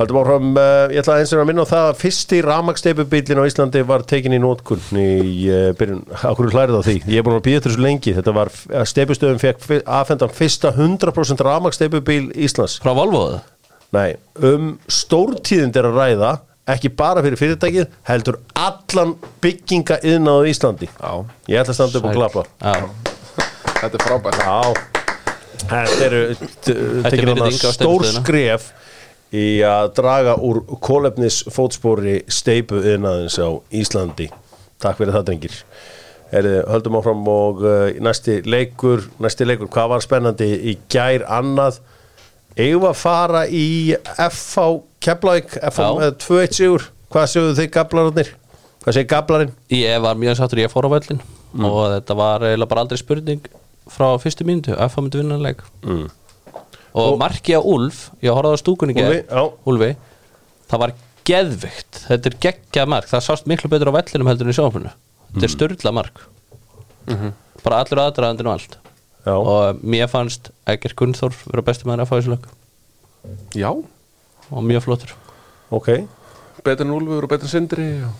Haldum áfram, uh, ég ætla eins og að minna á það að fyrsti rafmagsteipubílinn á Íslandi var tekin í nótkunn í uh, byrjun, okkur hlærið á því? Ég er búin að býða svo lengi, þetta var steipustöðum fekk afhentan fyrsta 100% rafmagsteipubíl Íslands. Frá Volvoðu Nei, um stórtíðind er að ræða ekki bara fyrir fyrirtækið heldur allan bygginga yðnaðu Íslandi. Já, Ég ætla að standa upp og klappa. Já, þetta er frábært. Já. Þetta eru er virðing hana stór skref í að draga úr kólefnis fótspori steipu yðnaðins á Íslandi. Takk fyrir það drengir. Heriði, höldum áfram og uh, næsti leikur næsti leikur, hvað var spennandi í gær annað? Eigum að fara í FH Keflavík, FH með 2-1 sigur. Hvað sögðu þið gablararnir? Hvað segir gablarinn? ég var mjög sáttur ég fór á völlin Mm. og þetta var eiginlega bara aldrei spurning frá fyrstu mínútu. Að fá myndi vinnanleik Mm. Og marki á Úlf ég horfði á stúkunni já. Úlfi það var geðvikt þetta er geggjað mark, það sást miklu betur á vellinum heldur en í sjónfunu þetta Mm. er störla mark. Bara allur aðdraðandinn og allt. Mhm. Já. og mér fannst Egger Gunnþór vera besti maður að fá þessu lög Já, og mjög flottur. Ok, betur en Úlfur og betur en Sindri og...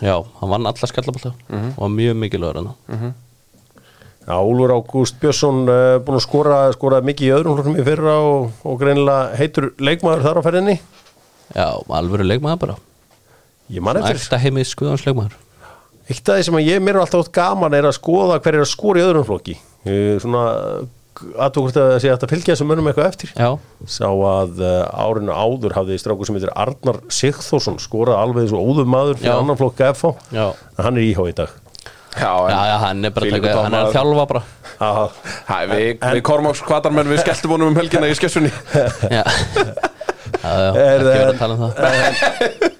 já, hann vann alla skallabólta Mhm. og mjög mikilvægur hann Já, Úlfur Ágúst Björnsson uh, búin að skora, skora mikið í öðrum hlokkum í fyrra og, og greinilega heitur leikmaður þar á ferðinni. Já, alvöru leikmaður bara. Ég man eftir, Æfta heimið skuðans leikmaður eitt af því sem ég mér er alltaf átt gaman er að skoða hver er að skora í öðrum flokki. Uh, svona aðtókvort að það hægt að fylgja þessum mönnum eitthvað eftir. Já, Sá að uh, árinu áður hafði strákur sem heitir Arnar Sigþórsson skorað alveg þessu óðum maður fyrir Já. annan flokk já er Já, Já, já, hann er bara að taka, hann er að þjálfa bara. Aha. Hæ, við, við Kormáks kvatarmenn við skelltum honum um helgina í skessunni. Já, já, já Er ekki verið að tala um það.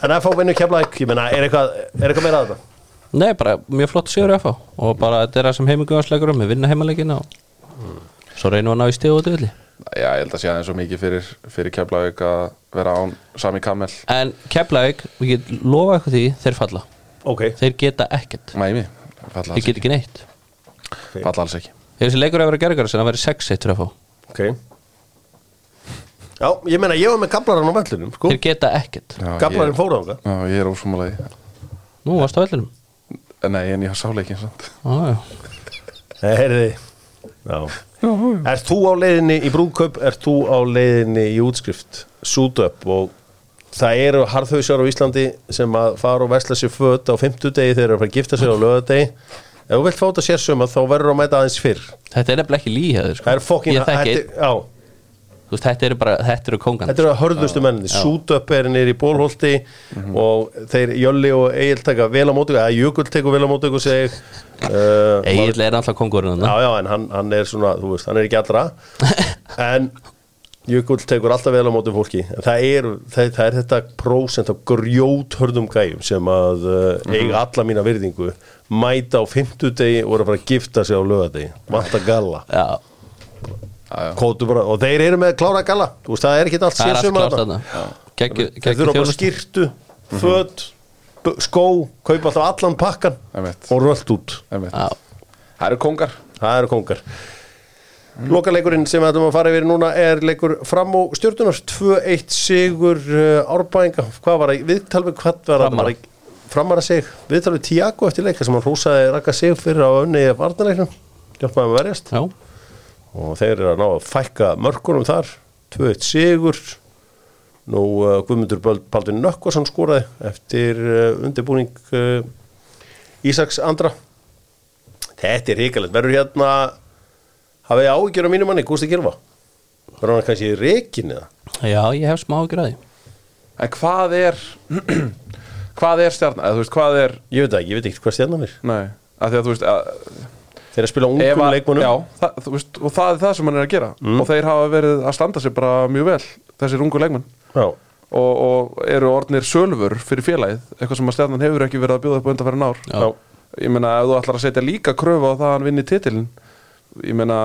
En FH vinnur kemlaðik, ég meina, er eitthvað, er eitthvað meira að þetta? Nei, bara mjög flott sigur FH og bara þetta er það sem heimigugansleikur um við vinna heimaleikina og svo reynum við að ná í stíð og döðli Já, ég held að sé aðeins svo mikið fyrir, fyrir Keflavík að vera án Sami Kamel. En Keflavík, við getum lofa eitthvað því þeir falla, Ok, þeir geta ekkert. Mæmi, falla þeir alls, geta ekki. neitt. Falla alls ekki. Ef þessi leikur hefur verið gerðgar sem það verið 6-1 fyrir FH ok. Já, ég meina, ég var með gablaran á vellinum, sko. Þeir geta ekkert. Gablarinn ég, fór á það Já, ég er ósumalaði Nú varst á vellinum. Nei, en ég sá leikin. Nei, heyrði Já. Ert þú á leiðinni í brúðkaup? Ert þú á leiðinni í útskrift? Suit up og það eru harðhausar á Íslandi sem að fara og vesla sér föt á fimmtudegi þegar þeir eru að fara að gifta sér á lögadegi Ef þú vilt þetta sér suma þá verður að mæta aðeins fyrr. Þetta er nefnilega ekki líhæður sko. Það er þetta, eru bara, þetta eru kóngan Þetta eru að hörðustu menni, up er nýri í bólholti og þeir Jölli og Egil taka vel á móti eða Jökull tekur vel á móti og segir uh, Egil er alltaf kóngurinn Já, já, en hann, hann er svona, þú veist, hann er ekki allra. En Jökull tekur alltaf vel á móti fólki En það er, það, það er þetta prósent af grjóthörðum gæjum sem að uh, eiga alla mína virðingu mæta á fimmtudegi og eru að fara að gifta sig á lögadegi Vanta galla Já, Kótu bara, og þeir eru með klára galla Þú veist, það er ekki allt það er allt sérsumar klárt þarna. þarna Geggju- Þeir geggju þurfa bara þjónustu. skýrtu, föt, b- skó, kaupa alltaf allan pakkan Einmitt. og rölt út. Einmitt. Já, Það eru kongar Það eru kongar. Lokaleikurinn sem við ætlum að fara yfir núna er leikur fram og stjórnunar 2-1 sigur uh, árbæðinga. Hvað var það? Viðtalveg hvað var það? Framara. Framara sig. Viðtalveg Tiago eftir leika sem hann húsaði rakka sig fyrir á önni varnarleiknum. Hjálpaði með að verjast. já, og þeir eru að ná að fækka mörkunum þar 2-1 sigur nú uh, Guðmundur Baldvin Nökkvason skoraði eftir uh, undirbúning Ísaks andra þetta er hrikalegt verður hérna hafið þið áhyggjur á mínu manni, Gústi Gilva verður hann kannski reikin eða? Já, ég hef smá ekki ræði En hvað er Hvað er stjarnan? Eða þú veist, hvað er ég veit ekki, ég veit ekki hvað stjarnan er. Nei, af því að þú veist að, þeir eru að spila ungum að- leikmunum Já, það, þú veist, og það er það sem hann er að gera. Og þeir hafa verið að standa sig bara mjög vel Þessir ungu leikmenn. Já. og, og eru orðnir sölfur fyrir félagið Eitthvað sem að stjarnan hefur ekki verið að bjóða upp á undanfærin ár. Já. Ég meina, ef þú ætlar að setja líka kröfu á það að hann vinni titilin Ég meina,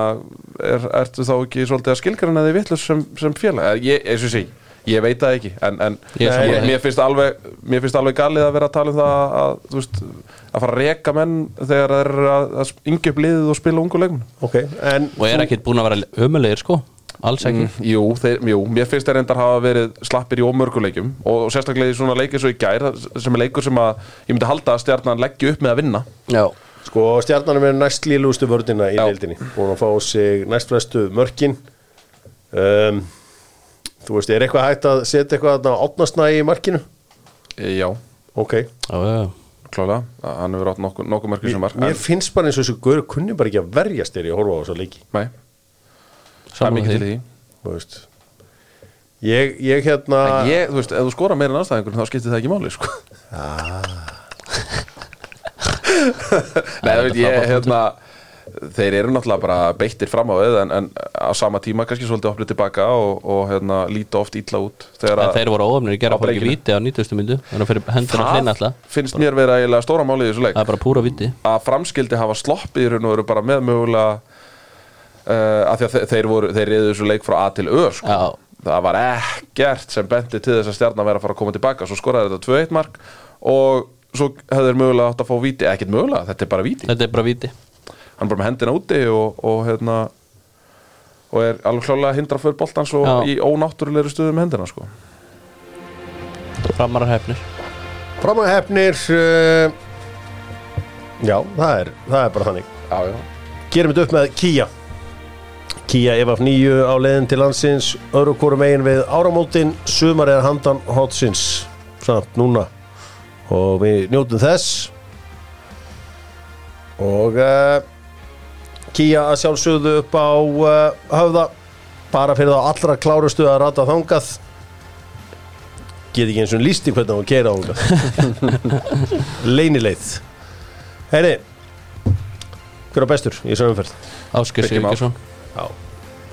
er, ertu þá ekki svolítið að skilgrana þig vittlust sem, sem félag? Ég, eins og sé, ég veit það ekki En, en Ég er ég, mér, finnst alveg, mér finnst alveg galið að vera að tala um það að, þú veist, að fara að reka menn þegar þeir eru að, að yngja upp liðið og spila ungu leikmenn. Ok, en og er ekkert búin að vera ömulegir sko? Alls ekki. Mm, jú, þeir, jú, mér finnst þeir endar hafa verið slappir í ómörguleikjum og, og sérstaklega í svona leikir svo í gær sem er leikur sem að ég myndi halda að stjarnan leggja upp með að vinna. Já, Sko, stjarnanum er næst lílugustu vördina í deildinni. Búin að fá sig næstflestu mörkin. Um, Þú veist, er eitthvað hægt að setja eitthvað þarna átnastnægi í markinu? e, Já, Ok. Já, já. Klálega, hann hefur átt nokkuð nokku mörgur sem var Mér finnst bara eins og þessu gaur kunni bara ekki að verjast þegar ég horfa á þessu leiki. Nei, það er mikið til í því. Þú veist. Ég, ég hérna En ég, þú veist, ef þú skora meira en aðstæðingur þá skiptir það ekki máli, sko Nei, það veit ég, hérna Þeir eru náttúrulega bara beittir fram á við en, en á sama tíma kannski svolítið opnið tilbaka og, og hérna, líta oft illa út En að þeir voru óöfnir í gera breikinu. víti á 90. myndu að að alltaf finnst mér vera eiginlega stóra málið í þessu leik Það er bara púra víti að framskildi hafa sloppið í raun og veru bara með mögulega uh, að því að þe- þeir voru þeir reyðu þessu leik frá A til Ö sko. Það var ekkert sem bendi til þess að stjarnan væri að fara að koma tilbaka svo skoraði þetta 2-1 mark og svo hefur þeir mögulega átt að fá víti. Ekkert mögulega, þetta er bara víti. Þetta er bara víti. Hann er bara með hendina úti og, og hérna og er alveg klálega að hindra fyrir boltans og Já. í ónáttúrulegri stöðum með hendina sko. Framarar hefnir. Framar hefnir uh, Já, það er, það er bara þannig. Já, já. Gerum þetta upp með Kia Kia EVF 9 á leiðin til landsins öðru hvorum megin við áramótin sumar er handan hotsins samt núna og við njótum þess. Og uh, Kia að sjálfsögðu upp á uh, höfða. Bara fyrir þá allra klárustu að rata þangað. Get ekki eins og lísti hvernig á að keira á þangað. Leinileið Heyri hver er bestur í þessu umferð? Áskir. Sigurgesson Já,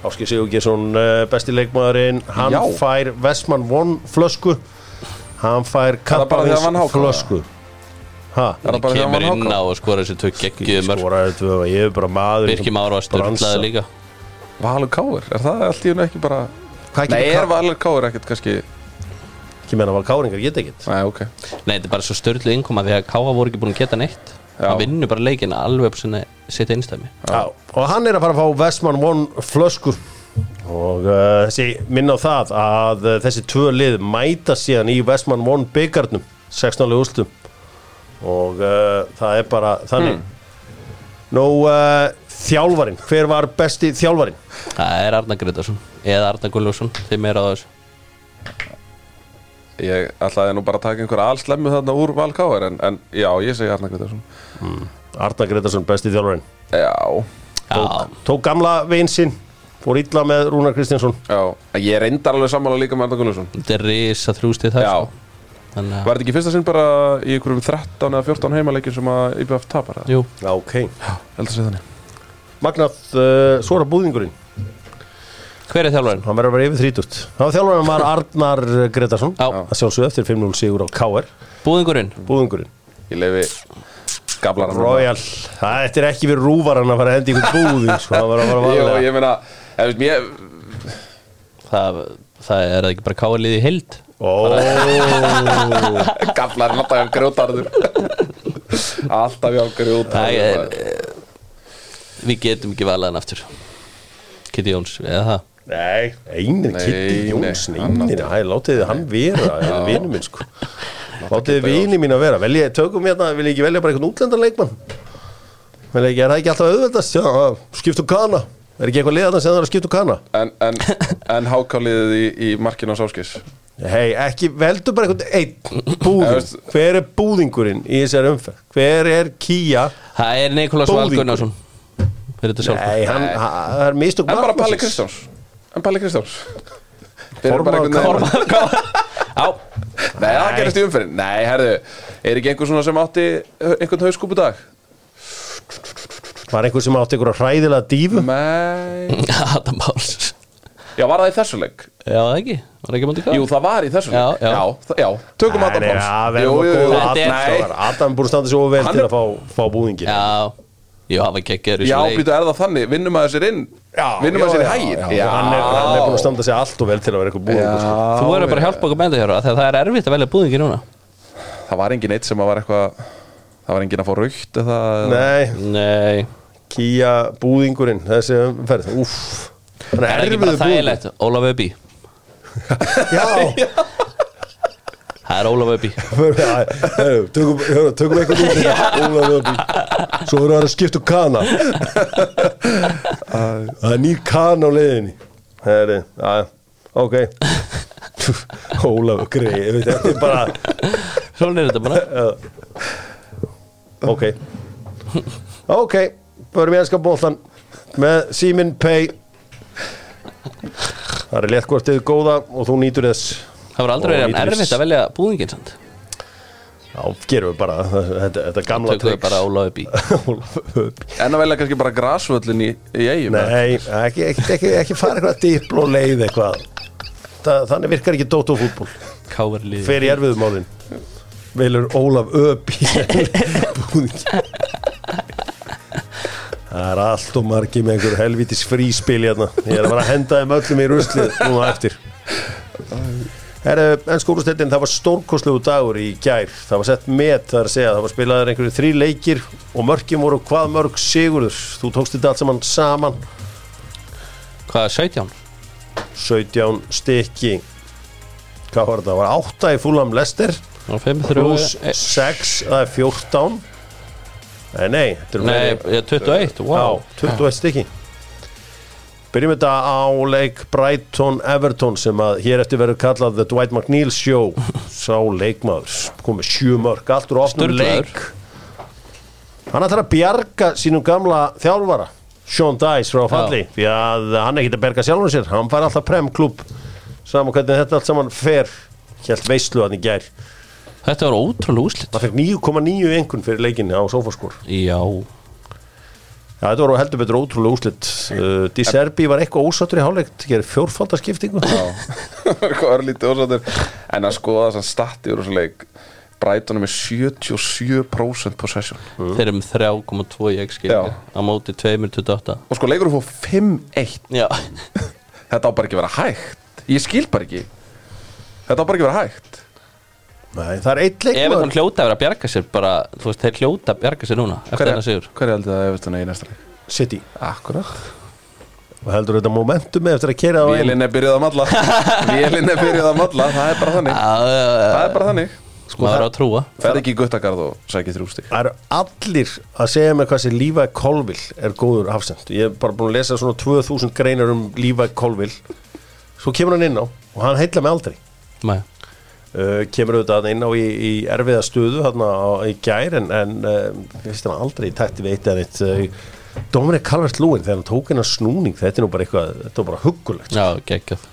Áskil Sigurgesson besti leikmaðurinn, hann Já. fær Vestmann von flösku hann fær það að hann Er það Kemur inn á og skora þessi tvö og ég er bara maður Birkir Már var störtlaði líka. Valur Káur, er það allt í hennu ekki bara Hvað Nei, er Valur Káur ekkert kannski ekki meina val káringar, geta ekkert. Nei, ok. Nei, þetta er bara svo störtlu innkoma því að Káa voru ekki búin að geta neitt. Hann vinnur bara leikina alveg upp sinni sitt einstæmi Já, og hann er að fara að fá Vestmann von flösku og uh, þessi minna á það að uh, þessi tvö lið mæta síðan í Vestmann von byggarnum 16. úrstum og uh, það er bara þannig. Nú, uh, þjálfarin, hver var besti þjálfarin? Það er Arna Gretarsson eða Arna Gullvarsson þeim er á þessu. Ég ætlaði nú bara að taka einhverja allslemmu þarna úr Val Káur en, en já, ég segi Arna Gretarsson Arna Gretarsson, besti þjálfarin Já, Já, Tók gamla vin sinn, fór illa með Rúnar Kristjánsson. Já Ég reyndar alveg sammála líka með Arna Gullarsson þetta er risa þrjústið það Já. sko. Þannig að, Var þetta ekki fyrsta sinn bara í einhverjum 13 eða 14 heimaleikir sem að IBF tapar? eða? jú, Já, ok. Held að segja þannig. Magnað, uh, svo er það búðingurinn. Hver er þjálfarinn? Hann verður að vera yfir 30 Það var þjálfarinn var Arnar Gretarsson Já, að sjálfsögðu eftir 5-0 sigur á KR búðingurinn? Búðingurinn. Ég leifi skablar Royal, það eftir ekki verið rúvaran að fara að hendi ykkur búðing sko, það var að fara að Jú, varlega ég meina veist, mér, það, það er ekki bara káaliði í heild? Ó, Gaflar náttúrulega grjótarður. Alltaf hjá Það grjótarður er, við getum ekki valið hann aftur. Kitty Jóns, eða það? Nei, einir Kitty Jóns hann Nei, nei, látið þið hann vera Það er vinnu minn sko. Látið þið vini mín að vera Velja, tökum hérna, vil ég ekki velja bara einhvern útlendarleikmann Vel ekki, er það ekki alltaf auðveldast? Já, skiptu kana Er ekki eitthvað liðan sem það er að skiptu kana En, en, en hákáliðið í, í markinu á Sáskis Hei, ekki, veldu bara einhvern einn búðing Hver er búðingurinn í þessari umferð? Hver er Kia? Það er Nikolás. Valgunnarsson Nei, hann, Nei. hann, það er mistök En bara Palli. Kristjáns En Palli Kristjáns einhvern veginn Já, Nei, það gerist í umferðin Nei, herðu, er ekki einhver svona sem átti einhvern hauskúpu dag? Var einhver sem átti einhverja hræðilega dífu? Nei. Adam Páls Já, var það í þessu leik? Já, það ekki, var ekki mútið Jú, það var í þessu leik. Já, já. já, já. Tökum Adam Páls verðum að jú, jú. góða Adam Nei, Adam búin að standa svo vel Hann til er- að fá, fá búðingin Já, jú, það var kekkjaður í já, þessu leik. býtu, er það þannig? Vinnum að þessir inn? Vinnum að þessir í hægir? já, Hann er, hann er búin að standa sig allt og vel til að vera eitthvað búðingur sko. Þú verður bara að hjálpa okkur með þetta hér Þegar það er erfitt að velja búðingi núna. Það var engin eitt sem að var eitthvað Það var engin að fá raukt eða Nei, Nei, Kia búðingurinn Þessi umferð, úff. Það er ekki bara þægilegt Ólaf Öbí Já, Það er Ólaf Öbí tökum, eitthvað út Ólafur Öbí Svo verður það að skipta um kana. Það er nýr kana á leiðinni. Herri, já, ok. Ólafur Grey ég veit, Þetta er bara Svona er þetta bara. Ok. Ok, förum ég enska bóltan með Simin Pay Það er létt hvort þið góða og þú nýtur þess. Það var aldrei verið í erfitt að velja búðingin samt. Já, gerum við bara þetta, þetta gamla Tökum við bara Öbí Ólafur Öbí En að velja kannski bara grasvöllin í, í eigum Nei, ekki, ekki, ekki, ekki fara eitthvað dýpl og leið eitthvað. Þa, Þannig virkar ekki Dótó fútból Káver liði Fer í erfiðumálin Velur Ólaf Öbi Það er allt og margi með einhver helvitis fríspil hérna. Ég er að fara að henda þeim öllum í ruslið núna eftir. Herru, en skólustettin, það var stórkoslegu dagur í gær. Það var sett met, það er að segja Það var spilaður einhverju þrý leikir Og mörkin voru hvað mörg sigurður. Þú tókst þetta allt saman saman. Hvað er 17? 17 stykki. Hvað var þetta? Það var 8 í fúlam lester Og 5 Plus 3 6, það er 14 Nei, nei, Nei, fleiri. ég- 21, wow Já, 21 stykki. Byrjum þetta á leik Brighton Everton sem að hér eftir verður kallað The Dwight McNeil Show. Sá leikmaður komið sjö mörg, allt úr Sturlaður. leik. Hann ætlar að bjarga sínum gamla þjálfara Sean Dice frá falli því að hann er ekki að berga sjálfum sér. Hann fær alltaf prem klub saman hvernig þetta allt saman fer Hjælt veistlu hann í gær Þetta var ótrúlega úslit Það fekk 9,9 einhvern fyrir leikinni á sofaskor Já. Já, þetta voru heldur betur ótrúlega úslit uh, Di Serbi var eitthvað ósáttur í hálfleik gerir fjórfaldaskiptingu Hvað er lítið ósáttur? En að skoða þess að statti úr þessu leik Brighton er með 77% possession. Þeir eru með 3,2 í x-skil Já. Á móti 2,28 Og sko leikur þú fór 5-1 Já. Þetta á bara ekki að vera hægt. Ég skil bara ekki. Þetta á bara ekki að vera hægt Nei, það er eitt leikmaður. Hljóta að vera að bjarga sér bara, þú veist, þeir hljóta að bjarga sér núna eftir þennan sigur. hver er aldrei það ef þetta er í næsta leik? City. Akkurat. Og heldur þetta momentum eftir að kera á einu Vélinn er byrjuð að malla. Vélinn er byrjuð að malla Það er bara þannig. Það er bara þannig. Sko maður á að trúa. Ferð ekki í guttagarð og sækið þrjústi Það eru allir að segja mig hvað sem Levi Colville er góður hafsend Ég hef bara búin að lesa svona 2000 greinar um Levi Colville. Svo kemur hann inn á og hann heitla mig aldrei. Nei. Uh, Kemur auðvitað inn á í, í erfiða stöðu þarna á, í gær en, en uh, veist hann aldrei í tætti við eitt eða eitt uh, Dominic Calvert-Lewin þegar hann tók hennar snúning þetta er nú bara eitthvað, þetta var bara huggulegt Já, geggjað.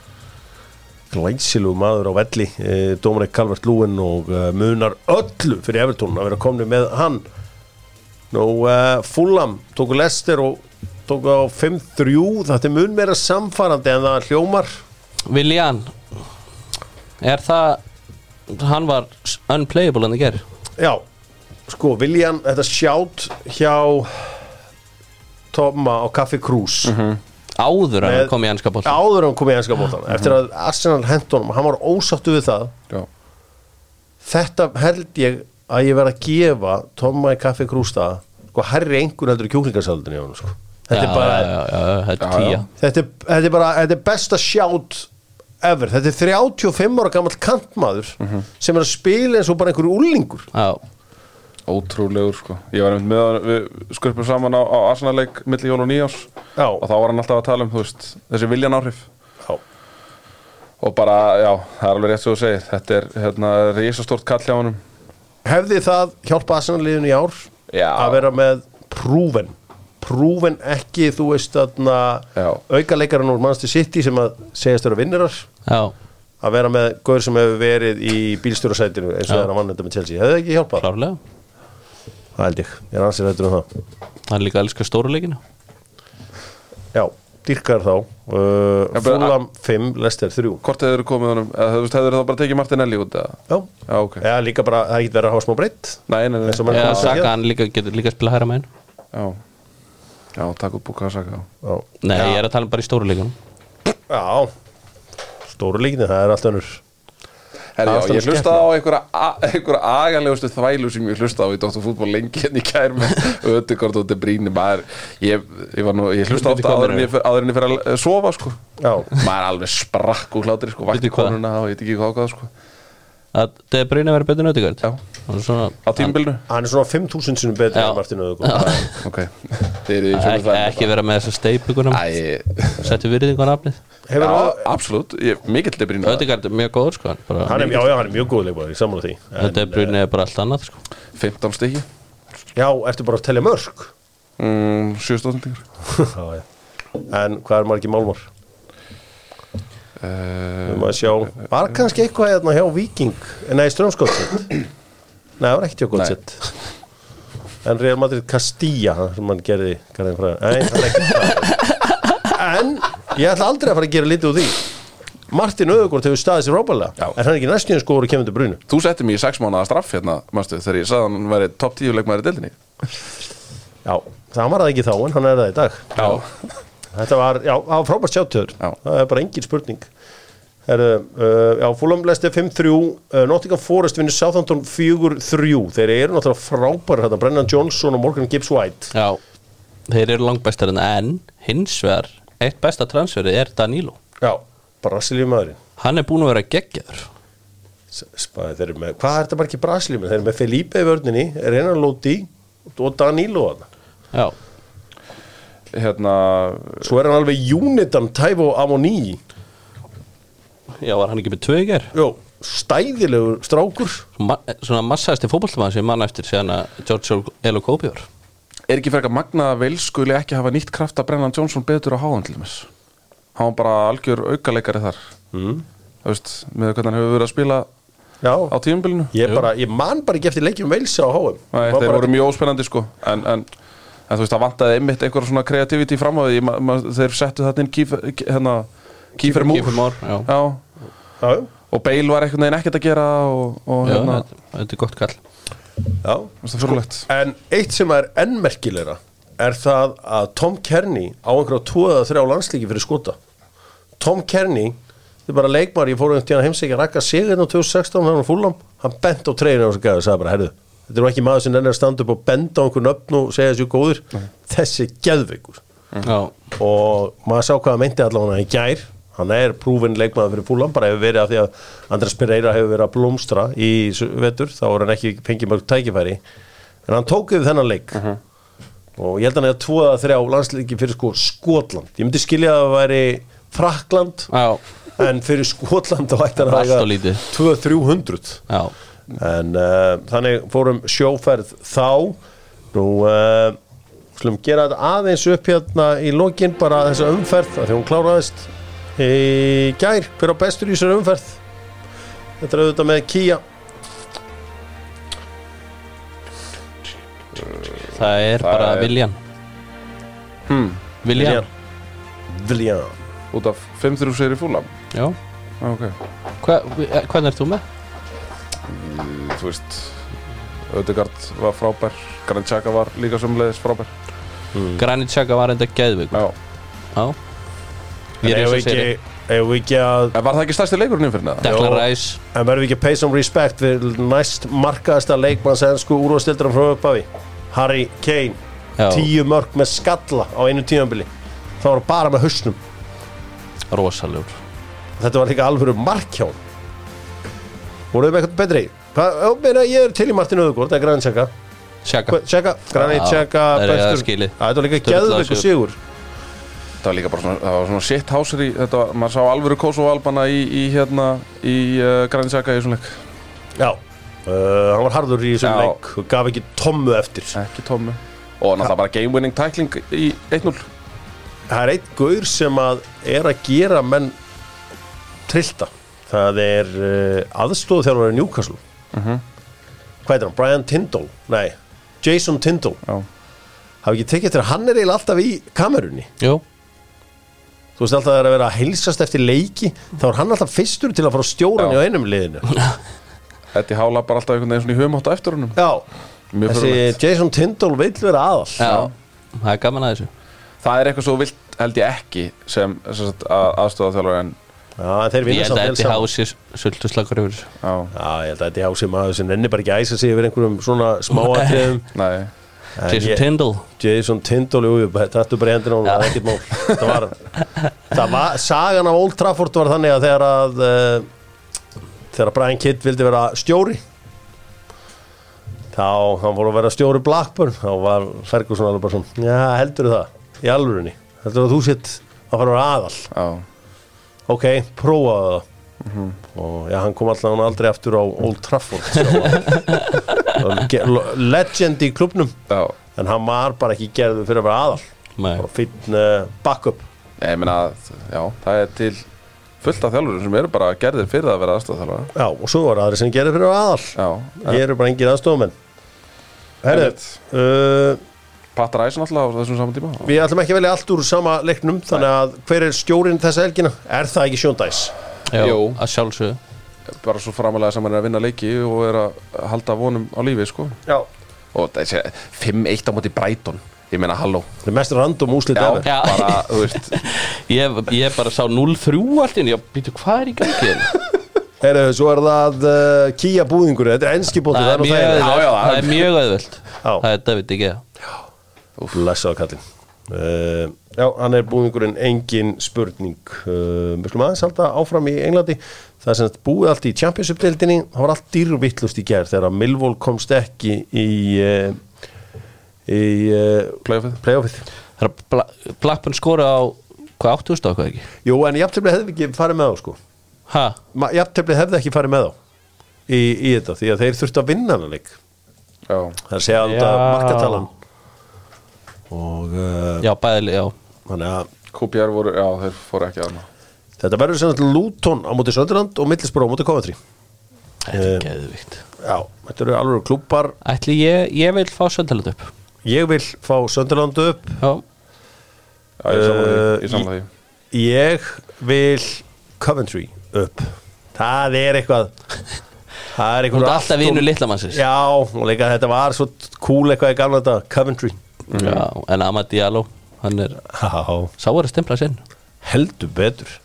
Glæsilu maður á velli eh, Dominic Calvert-Lewin og munar öllu fyrir Evertón að vera komni með hann. Nú Fulham tóku Lester og tóku á 5-3 þetta er mun meira samfarandi en það hljómar. Viljan Er það Hann var unplayable en það gerir. Já, sko Viljan þetta sjátt hjá Toma á Café Cruz. Áður en hann kom í ennska bótt áður en hann kom í enska bóttan eftir að Arsenal hendunum, hann var ósáttu við það. Já. Þetta held ég að ég verð að gefa Toma í Café Cruz það sko herri einhver heldur í honum sko. þetta er bara já, já, já, Þetta er Já, já. tíja þetta er, þetta er bara þetta er besta sjátt ever, þetta er 35 ára gammal kantmaður sem er að spila eins og bara einhverju úlingur Já, Ótrúlegur sko. Ég var einmitt með hann Við skurpum saman á, á Arsenal-leik Milli jól og nýjás Já. Og þá var hann alltaf að tala um þú veist, Þessi viljan áhrif. Já. Og bara, já, það er alveg rétt svo að segja Þetta er hérna risastórt kall hjá honum. Hefði það hjálpa Arsenal-liðinu í ár Já. að vera með prúven prúven ekki, þú veist þarna Já. aukaleikarinn úr Manchester City sem að segjast vera vinnirar já, að vera með gaur sem hefur verið í bílstjórasætinu eins og það er að vann þetta með Chelsea. Hefði það ekki hjálpað? klárlega. Það held ég, ég er ansið hættur um það. Það er líka að elska stóru leikinu Já, dýrkar þá. Uh, Fúlam 5, Lester 3 Hvort hefur komið honum eða, Þú hefur þá bara tekið Martinelli út eða? Já, Já, ok. Já líka bara, það ekki verið að hafa smá breytt. Nei, nei, nei. Eins og menn Já, koma að segja. Saka hann líka, getur líka spila hæra með henn Já Já, takk út búka að saka Já, Nei, Já. ég er að tala bara í stóru leikinu Já, stóru líkinni, það er allt önnur. Herri, já, ég hlustaði á einhverja, einhverja aganlegustu þvælu sem ég hlustaði á í Dóttur fútból lengi en ég kær með Ödegård og Debríni maður, ég, ég, var nú, ég ofta hvað áður en ég, en fyrir að eh, sofa sko. Já, maður er alveg sprakk úr hlátri sko, vakti konuna og ég veit ekki hvað ákvað sko. að De Bruyne verið betur nötigard Já. Svona, á tímbilinu hann er svona 5000 sinum betur en Martin Öðugóð ok, þeir eru í hann- sömu ekki, vera með þessa steipugunum Æ, settu virðingu á nafnið. Hefur já, hann absolutt, mikill Debríni Ödegard er mjög góður sko hann bara- Hann er, já, já, hann er mjög góð leikmaður, ég sammála því. En, De Bruyne er bara allt annað sko. 15 stykki. Já, ertu bara að telja mörg mm, 7 stóðsendingur Já, já. En hvað er margir málmar? uh, Við maður sjá Var kannski eitthvað hérna hjá Viking Nei, Strömskótsett Nei, það var ekkert hjá Gótsett En Real Madrid Castilla sem hann gerði Nei, það er ekkert það. En ég ætla aldrei að fara að gera lítið úr því. Martin Öðugård hefur staðið sér Já. Er hann ekki næstíðan skóður og kemur til brunu? Þú setti mig í 6 mánuða straff hérna, mástu, þegar ég sagði að hann væri topp 10 leikmaður í deildinni. Já, það var það ekki þá en hann er það í dag. Já, Þetta var, já, það var frábært sjáttöður Já. Það er bara engin spurning Herru, uh, já, Fulham lesti 5-3 uh, Nottingham Forest vinnur Southampton 4-3 Þeir eru náttúrulega frábæri þetta Brennan Johnson og Morgan Gibbs White. Já, þeir eru langbæstar en hins vegar, eitt besta transferið er Danilo. Já, Brasilíu maðurinn Hann er búin að vera geggjaður. Spæði, þeir eru með, hvað er þetta margir Brasilíu Þeir eru með Felipe í vörninni, Renan Lodi og Danilo þarna. Já, hérna Svo er hann alveg Unitan Taivo Amoni já var hann ekki með tvö í ger Jó, stæðilegur strákur. Ma Svona massaðasti fótballtamaður sem mann eftir síðan að George Elokopi var. Er ekki frekar magna að vel skuli ekki hafa nýtt kraft að Brennan Johnson betur á háan til þess Hann var bara algjör aukaleikari þar. Mm. Þú veist, með hvernig hann hefur verið að spila Já, á tíumbilinu ég, bara, ég man bara ekki eftir leikjum veilsa á Var þeir voru mjög óspennandi sko. En, en, en þú veist, það vantaði einmitt einhver svona kreativiti fram á því. Þeir settu þetta inn kýf, hérna, Kiefer Moore, já. Já, Já, og Bale var einhvern veginn ekkert að gera og, og Já, hérna, þetta, þetta er gott kall. Fyrirlegt En eitt sem er enn merkilegra er það að Tom Kearney á einhverja tvoða þrjá landslíki fyrir skota. Tom Kearney þetta er bara leikmar, ég fór einhvern tíðan heimsækja að rakka sig hérna á 2016 hann var fúlam hann bent á treyna og sagði bara, herðu þetta er ekki maður sem ennir að standa upp og benda á einhvern öfn og segja þessu góður þessi geðveikur. Já, og maður sá hvað hann meinti allavega í gær hann er prúfin leikmaður fyrir fúlam bara hefur verið að því að Andres Pereira hefur verið að blómstra í vetur þá er hann ekki fengið mörg tækifæri. En hann tók við þennan leik. Og ég held að hann hefði tvo að þrjá landsleiki fyrir sko Skotland. Ég myndi skilja að það væri Frakland já, en fyrir Skotland þá ætti hann að. 200-300 já. En uh, þannig fórum sjóferð þá. Nú uh, slum gera þetta aðeins upp hérna í lokin bara þessa umferð af því hún kláraðist í gær hver á bestur í þessari umferð? Þetta er auðvitað með Kia Það er Það bara er- Viljan hmm, Viljan, Viljan út af 5-3 sér í fúlam já. Okay. Hva, Hvernig ert þú með? þú veist Ödegard var frábær Grand Chaka var líka sömulegis frábær. Granit Xhaka var enda geðvig Já. Já. er ef við ekki, ekki að en var það ekki stærsti leikurinn inn fyrir það? Declan Jó. Rice. En verðum við ekki að pay some respect við næst markaðasta leikmanns ennsku úrvastildra frá upphafi Harry Kane. Já. tíu mörg með skalla á einu tíðanbili það var bara með hausnum. Rosalegur. Þetta var líka alvöru markján voruð við með eitthvað betri? Hvað, já, meina, ég er til í Martin Öðugård það er Xhaka. Xhaka, Granit Já, Xhaka það er skilið. Já, þetta var líka geðveikur sigur það var líka bara svona, það var svona shit houser í þetta, var- maður sá alvöru Kosovo albana í, í hérna, í uh, Grand Chaka í svona leik. Já, uh, hann var harður í þessum Já. leik og gaf ekki tommu eftir. Ekki tómi og náttúrulega bara game winning tækling í 1-0 það er einn gaur sem að er að gera menn trillta. Það er uh, aðstóð þegar hann er Newcastle. Mhm. hvað heitir hann, Brian Tindall nei, Jason Tindall Já. hafi ekki tekið eftir að hann er eiginlega alltaf í kamerunni? Jú, þú veist alltaf að það er að vera að heilsast eftir leiki þá er hann alltaf fyrstur til að fara stjóran Já. í einum liðinu. Þetta hála bara alltaf einhvern veginn svona í höfum átt á eftir honum. Já, þessi Jason Tindall vil vera aðal. Já, það er gaman að þessu. Það er eitthvað svo vilt held ég ekki sem, sem sagt, að, aðstofa þjálfur en Já, en þeir Ég vinna held samt að vel Eddie saman. House er sultu slagur yfir þessu. Já, Já, ég held að Eddie House er maður sem nenni bara ekki æsa sig yfir einhverjum svona smáatriðum. Nei. En Jason Tyndall. Jason Tindall, jú, þetta er bara á honum, það er ekkert mál. Það var, það var, sagan af Old Trafford var þannig að þegar að uh, þegar Brian Kidd vildi vera stjóri þá, hann voru að vera stjóri Blackburn, þá var Ferguson alveg bara svona, já, heldur það? Í alvörinni, heldur að þú sitt að fara að vera aðal, Já, ok, prófaðu það og já, hann kom alltaf aldrei aftur á Old Trafford legend í klubnum. Já. En hann var bara ekki gerður fyrir að vera aðal. Nei. bara finn uh, backup. Ég meina, já, það er til fullt af þjálfurum sem eru bara gerðir fyrir að vera aðstæðþjálfara já, og svo var aðri sem gerður fyrir að vera aðal. Já, ég eru bara engin aðstofamenn herri, Einmitt. uh, Patta ræs náttúrulega á þessum saman tíma? við ætlum ekki að velja allt úr sama leiknum þannig að hver er stjórinn þessa helgina? Er það ekki sjóndæs. Að sjálfsögðu. Bara svo framalega sem hann er að vinna leiki og er að halda vonum á lífi, sko. Já, Og þessi 5-1 á móti Brighton. Ég meina, halló. Það er mest random úslit veist. Ég, ég bara sá 0-3 allt inn Ég býtu hvað er í gangi hérna? herri, svo er það uh, Kia búðingur, þetta er enski bóti Það er mjög auðvelt. Það Það er- mjög auðvelt. Já. Það er David Igea blessaða kallinn uh, já, hann er búðingurinn engin spurning. Uh, við skulum aðeins halda áfram í Englandi. Það er sem sagt búið allt í Championship-deildinni það var allt dýrvittlust í gerð þegar að Millwall komst ekki í uh, í uh, Playoffið. Bla Blackburn skora á Hvað 8000 á hvað ekki? jú, en jafntefli hefði ekki farið með þá sko. Ha? Ma- jafntefli hefði ekki farið með þá í, í þetta, því að þeir þurftu að vinna hann leik. Já, það er að segja alltaf Já. markatalan og uh, Já, bæðileg, já. þannig að QPR voru, já, þeir fóru ekki aðna Þetta verður sem sagt Luton á móti Sönderland og Middlesbrough á móti Coventry. Þetta Eh. er geðvikt. Já, þetta eru alveg klúpar Ætli ég, ég vil fá söndalut upp. Ég vil fá Sönderland upp. Já, Já, ég samla því, Uh, ég samla því. Ég vil Coventry upp. Það er eitthvað Það er hún eitthvað er alltaf vinur litlamannsins Já, og líka þetta var svo cool eitthvað í gamla þetta Coventry Já, en Amad Diallo Hann er, Já, sá er að stimpla sinn heldur betur.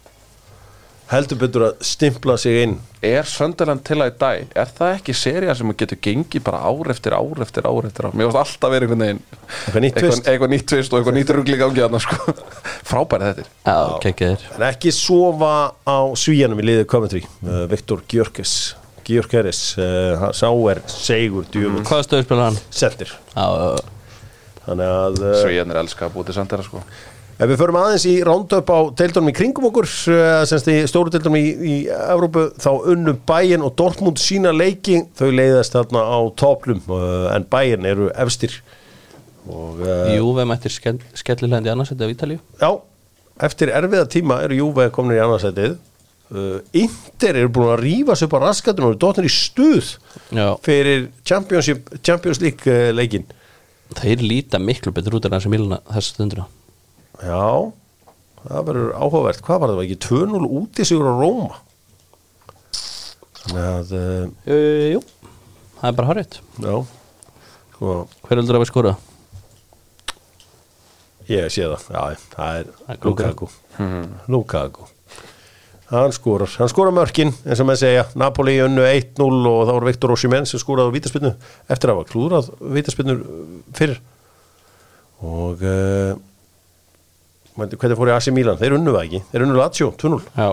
Heldur betur að stimpla sig inn. Er Sönderland til að í dag, er það ekki seria sem getur gengið bara ár eftir ár eftir ár eftir ár? Mér varst alltaf verið einhvern veginn Eitthvað nýtt tvist og eitthvað nýtt rugli gangi þarna sko. Frábæri þetta Já, kekkjaðir En ekki sofa á svíjanum í liðið Coventry uh, Viktor Gjörkes Gjörkeres, uh, sá er segur djúmur mm. Hvaða stöðu spila hann? seltir Já, já, Þannig að uh, Svo ég er elska að búið til Sandera sko. Ef við förum aðeins í roundup á deildunum í kringum okkur uh, semst í stóru deildunum í, í Evrópu þá unnu Bayern og Dortmund sína leiki. Þau leiðast þarna á toplum uh, en Bayern eru efstir. Og Júve mættir skell, skellilegandi annarsætti af Ítalíu. Já, eftir erfiða tíma eru Júve komin í annarsætið. Uh, Inter eru búin að rífa sig upp á raskatunum og eru dotnir í stuð Já, fyrir Championship, Champions League leikin þeir líta miklu betur út en þessi milna þessa stundina. Já, það verður áhugavert. Hvað var það, var ekki 2-0 út í sigur á Róma? Þannig að uh, uh, Jú, það er bara harrið Já Sko, Hver heldur að við skora? ég sé það. Já, Það er Lukaku. Lukaku Hann skorar, hann skorar mörkin eins og maður segja, Napoli unnu 1-0 og það voru Viktor Osimhen sem skoraði á vítaspinnu eftir að hafa klúrað vítaspinnu fyrir og uh, hvernig fór í AC Milan? Þeir unnu það ekki, þeir unnu Lazio 2-0 Já,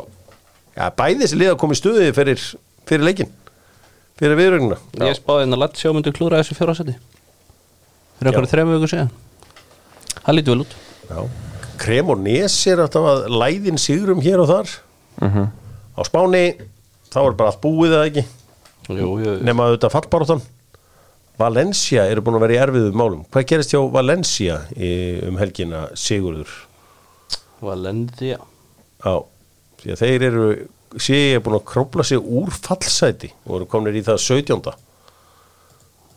Já, bæði þessi lið að koma í stuði fyrir, fyrir leikin fyrir viðrögnuna ég spáði henni að Latsjó myndi klúra þessu fjóra sæti. Fyrir einhverju þrejum viku síðan. Það lítur vel út. Já. Krem og Nes er alltaf að læðin sigrum hér og þar á Spáni þá er bara allt búið eða ekki? Nema auðvitað fallbaróttan Valencia eru búin að vera í erfiðum málum. Hvað gerist hjá Valencia í, um helgina Sigurður? Valencia. Já, því að þeir eru sé ég er búin að krópla sig úr fallsæti og eru komin í það 17.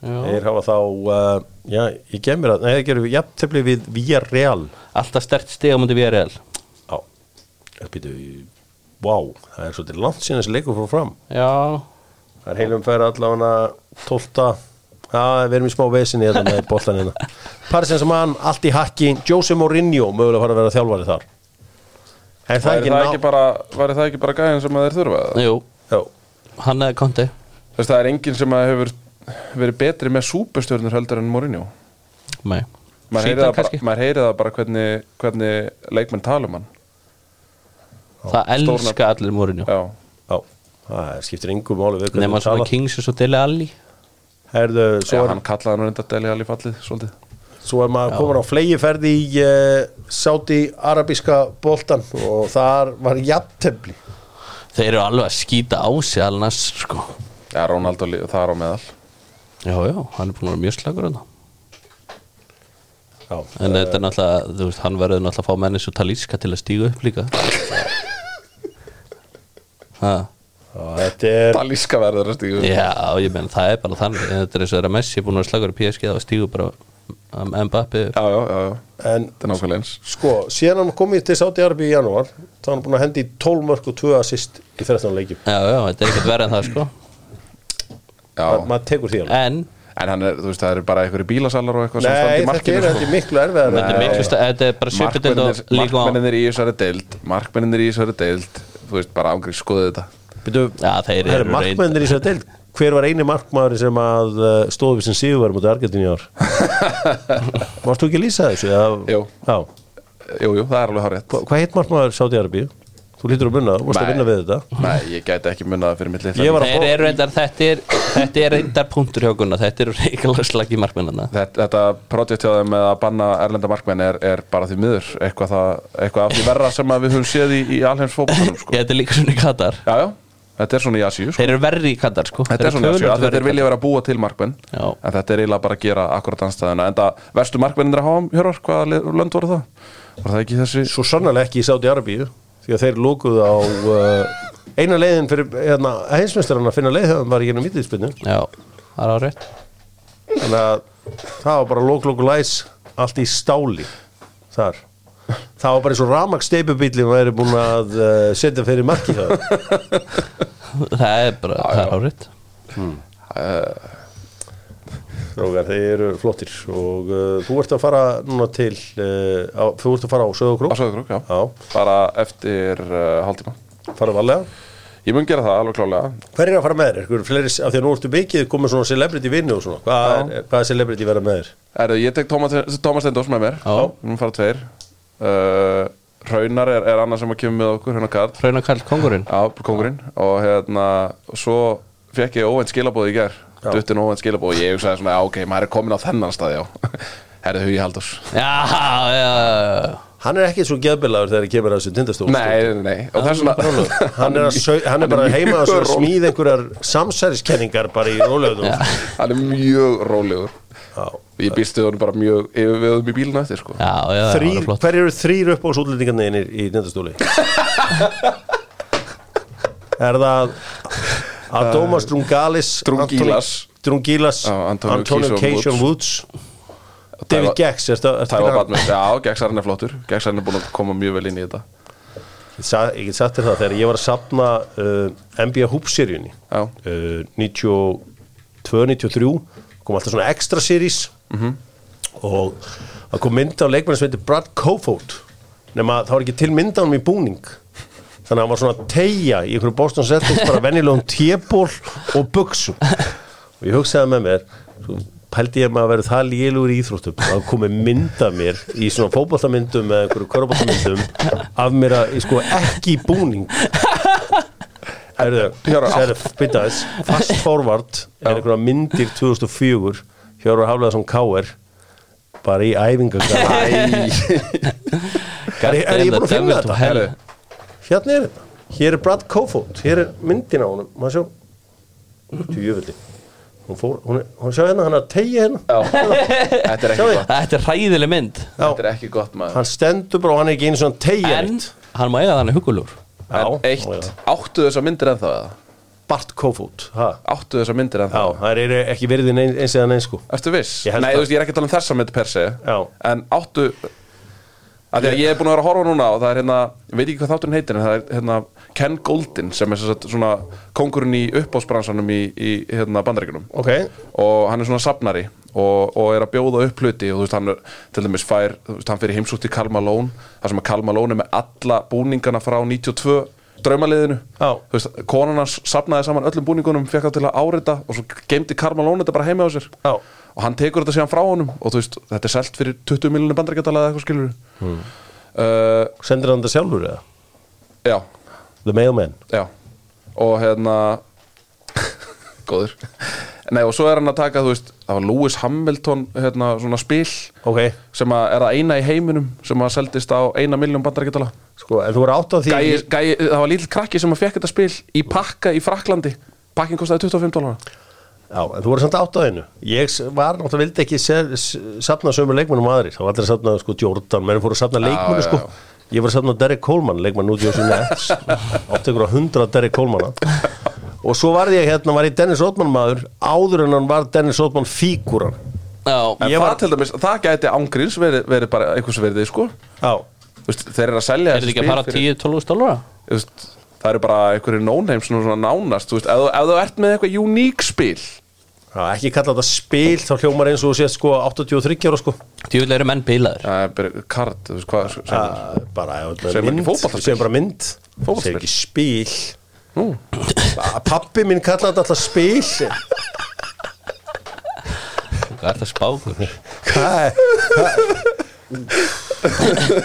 Já. Þeir hafa þá uh, já, ég gef mér að, nei það gerum við jafntefli við Villarreal. Alltaf stert stiga mútið VRL Já, ég býtu Vá, það er svolítið langt síðan þessi leikur fór fram. Já, Það er heilum færa allavega 12. Já, við erum í smá vesinni þetta með boltan hérna. Paris Saint-Germain, allt í hakki. Jose Mourinho, mögulega fara að vera þjálfari þar. En það Væri ekki það, ná ekki bara, væri það ekki bara gæðin sem að þeir þurfa það? Jú, Já, hann eða konti Þú veist, það er enginn sem að hefur verið betri með súpustjörnur heldur en Mourinho. Nei. Maður heyri, Síðan það bara, maður heyri það bara hvernig, hvernig leikmenn tala um hann Það elska allir Mourinho. Já, já. Það skiptir máli við Nefna hvernig svona Kings og svo Dele Alli. Herðu, Já svo er, hann kallaði hann reynda Deli Alli fallið svolítið. Svo er maður komin á flegiferð í uh, Sáti-Arabíska boltan og þar var jafntefli. Þeir eru alveg að skýta á sig alveg sko. Já, Ronaldo lí- þar á meðal. Já, já, hann er búin að vera mjög slagur hann Já, En þetta er náttúrulega, þú veist, hann verður náttúrulega að fá menni svo talíska til að stíga upp líka Er Dalíska verður að stígu Já, ég menn, það er bara þannig. Þetta er eins og þeirra Messi búin að slagur í PSG þá stígu bara um, Mbappi. Já, já, já, já, En þetta er nákvæmlega eins. sko, síðan hann komið til Sáti-Arabíu í janúar þá er hann búin að hendi 12 mörg og 2 assist í 13 leikjum. Já, já, þetta er ekkert verið en það sko. Já, Ma, maður tekur því alveg. En en hann er, þú veist, það eru bara einhverju bílasalar og eitthvað sem standa Nei, í þetta markinu er, þetta sko. er miklu erfiðar þetta er, miklu, þetta er bara svipitild og líka á markmennir í þessari deild Markmennir í þessari deild Þú veist, bara ángrið skoðu þetta Já, þeir eru markmennir í þessari deild Hver var eini markmaður sem að uh, stóðu við sem síðuvar mútið Argentin í ár? Varst þú ekki að lýsa þessu? Jú. Jú, jú, það er alveg hár rétt Hva, hvað heit markmaður Sáti Arabíu? Þú lítur að munna, þú varst að vinna við þetta. Nei, ég gæti ekki munnað það fyrir mitt litla fá- eru reyndar, þetta er Þetta er reyndar punktur hjá Gunnar. Þetta eru reyngilega slagi markmennina Þetta, þetta projekt hjá þeim með að banna erlenda markmenn er, er bara því miður eitthvað, það, eitthvað af því verra sem að við höfum séð í, í alheims fótboltanum sko. Þetta er líka svona í Katar. Já, já, þetta er svona í Asíu sko. Þeir eru verri í Katar sko. Þetta er svona í Asíu, þetta er vilja vera að búa til markmenn. Já. en þetta er eiginlega bara að gera akkurat anstæðina en það vestu markmennir að hafa hjörvar, hvaða lönd voru það? Var það ekki þessi Svo sannlega ekki í Sáti Arabíu Því að þeir lókuðu á uh, Eina leiðin fyrir hérna, heimsmeistarana að finna leið þegar hann var í gennum vitliðspinnu Já, það er á rétt. Þannig að það var bara lók, lók, læs Allt í stáli Þar. Það var bara eins og ramaks steipubíli og væri búin að uh, setja fyrir marki það Það er bara, það er á rétt Rógar, þeir eru flottir og uh, þú ert að fara núna til uh, á, þú ert að fara á á Söðugrú Söðugrúk, já. Já, bara eftir uh, hálftíma. Fara varlega? Ég mun gera það alveg klálega Hver er að fara með þér? Einhver Fleiri, af því að nú ertu mikið komið svona celebrity vinnu og svona. Hvað er, hvað er celebrity verða með þér? Erðu, ég tek Tómas, Tómas Steindós með mér. Já. Við mun fara tveir. Uh, Raunar er, er annað sem að kemur með okkur Raunar Karl. Hrauna Karl Kongurinn Já, kongurinn Og hérna, svo fekk ég óvænt skilabóð í ger Já. Duttin óvænt skilabóð og ég hugsaði svona, ok, maður er komin á þennan stað, já. Herðu Hugi Haldurs Já, já, já Hann er ekki svo geðbilagur þegar ég kemur að þessu tindastól Nei, nei, nei. Og það er svona hann er, sau- hann er bara heima að smíða einhverjar samsæriskenningar bara í rólegðum Já. Hann er mjög rólegur Já. Ég býstu honum bara mjög yfirveðum í bílinu eftir, sko. Já, já, það Þrýr, var flott hver eru þrýr upp á sútlendingarnir í tindastóli? er það Adomas Drungalis Drungilas. Antoni- Drungilas Já, Antonio Cation Woods. David Gex já, Geksarinn er flottur. Geksarinn er búin að koma mjög vel inn í þetta. Ég get sagt þér það, þegar ég var að sapna uh, NBA Hoop-seríunni Já, uh, 92-93 kom alltaf svona extra series. Og það kom mynd á leikmenni sem heitir Brad Kofod nema það var ekki til mynd á hann í búning þannig að hann var svona að tegja í einhverju Boston Celtics bara venjulegum téból og buksum og ég hugsaði með mér svo pældi ég maður að vera það lélugur í íþróttum? Að komi mynd af mér í svona fótboltamyndum eða einhverju körubóltamyndum af mér að, sko, ekki búning. Byrja þess Fast forward er einhverja myndir 2004 Hjörvar Hafleðarsson K.R. bara í æfingagar Er, er ég búin að finna þetta? herru Hérna er þetta. Hér er Brad Kofod, hér er myndin á honum. Maður sjá? Tjöfulli Hún fór, hún er, hún sjá hérna, hann er að tegja hérna. Já, þetta er ekki gott. Þetta er hræðileg mynd. Já, Þetta er ekki gott maður. Hann stendur bara og hann er ekki einu svona tegja En hann má eiga þannig hugulur Já, En eitt, áttu þessar myndir ennþá eða? Bart Kofod, ha? Áttu þessar myndir ennþá? Já, það er ekki verið eins, eða neins sko. Ertu viss? Nei, það. þú veist, ég er ekki að tala um þessa mynd per se. Já. En áttu Af því að ég er búin að vera að horfa núna og það er hérna, ég veit ekki hvað þátturinn heitir en það er hérna Ken Goldin sem er sagt svona kongurinn í uppbóðsbransanum í, í hérna bandaríkunum Ok, og hann er svona safnari og, og er að bjóða upp hluti og þú veist hann er, til dæmis fær, þú veist hann fyrir heimsútt í Karl Malone þar sem að Karl Malone er með alla búningana frá 92 draumaliðinu Já. þú veist, konan hans safnaði saman öllum búningunum fekk það til að árita og svo geimdi Karl Malone þetta bara heima á sér Já. Og hann tekur þetta síðan frá honum og þú veist, þetta er selt fyrir 20 miljonir bandarækjadala eða eitthvað skilur hmm. uh, sendir hann það sjálfur eða? já, The Mailman. Já. Og hérna góður. Nei, og svo er hann að taka, þú veist, það var Lewis Hamilton hérna, svona spil Ok, sem að er það eina í heiminum sem að seldist á eina miljón bandarækjadala sko, en þú voru átt á því gæi, gæi, það var lítill krakki sem að fekk þetta spil í pakka í Fraklandi pakkin kostaði 25 dólar Já, en þú voru samt átt á einu. Ég var náttúrulega vildi ekki se- s- safna sömu leikmennum aðrir, þá var allir að safna sko Jordan, menn fóru að safna leikmennu sko. já. Ég var að safna Derek Coleman, leikmann út í þessu Nets átt ykkur á 100 Derek Colemana og svo var ég hérna, var ég Dennis Rodman maður áður en hann var Dennis Rodman fígúran. Já, en Ég það var- til dæmis, það gæti ángríns verið, verið bara einhvers verið, sko. Já, Þú veist, þeir eru að selja er þetta ekki að fara 10-12 dólara? Það eru bara einhverju nónheim svona, svona nánast, þú veist, ef, þú- ef þú ert með eitthvað uník spil Já, ekki kalla þetta spil, þá hljómar eins og þú sést sko 83 ára sko Djúvill eru menn er bara kart, þú veist hvað sem. Já, bara, já, mynd, segir bara mynd segir ekki spil Nú. Pappi minn kallaði þetta alltaf spil Hvað er það spákur? Hvað er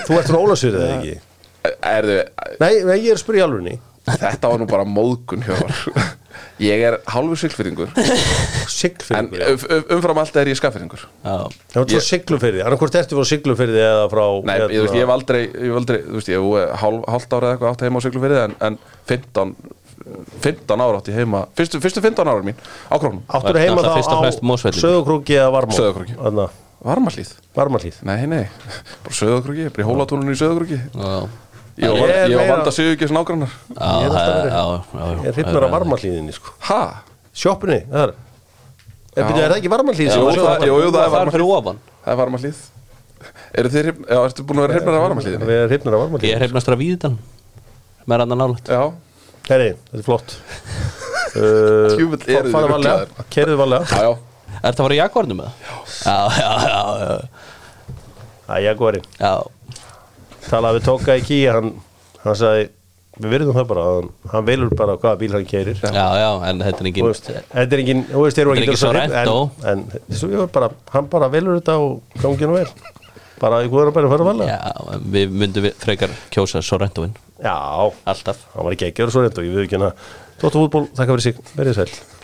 Þú ert frá Ólasverið eða ekki? er þau, Nei, nei, ég er að spyrja í alvegni þetta var nú bara móðgun hjá ég er hálfur siglfyrringur en Siglufyrði um- um- umfram allt er ég skaffyrringur Já, Það var svo siglufyrði, annarkvort ertu frá siglufyrði eða frá Nei, ég, þú veist, ég hef aldrei, ég hef aldrei þú veist, ég hef hálf, hálft ára eða eitthvað átt heima á Siglufirði en, en 15, 15 ára átt ég heima. Fyrstu, fyrstu 15 ára mín á krónum. Áttur heima Náttúrulega þá fyrst og fremst á Mosfelli. Söðukrúki eða Varmá? Sauðárkróki. Varmalíð, nei, nei bara söðakrúki, bara í hólatúnunum í söðakrúki já, ég Ég var, ég vanda sig ekki svona ágrannar já, Ég er Ég er af Varmalíðinni sko. Ha? Sjoppunni, það er Er, er það ekki sem Jú, var það- það er Það er fyrir ofan. Það er já, ertu búin að vera hrifnar af varmalíðinni? Við erum hrypnar af Ég Varmalíð er hefnastur af Víðitan Með er annan nálægt. Já, Herri, þetta er flott. Uh, varlega, ruglaðir. kerðu já Er þetta að fara í jakvarnum með það? Já, já, já, já, Það er Jaguari já. Talaði við Tóka í Kíja hann, hann sagði, við verðum það bara hann, hann velur bara hvaða bíl hann keirir Já, já, en þetta er engin veist, Þetta er engin, þú veist, Þetta er ekki ekki Sorrento. En, en svo, var bara, hann bara velur þetta og gangi nú vel. Bara í góður að bara fara varlega Já, en við myndum við frekar kjósa Sorrentoin Já, Alltaf. Hann var ekki ekki að vera svo reynd og ég við ekki hérna. Tóttu fútból, þakka fyrir sig, verið sæl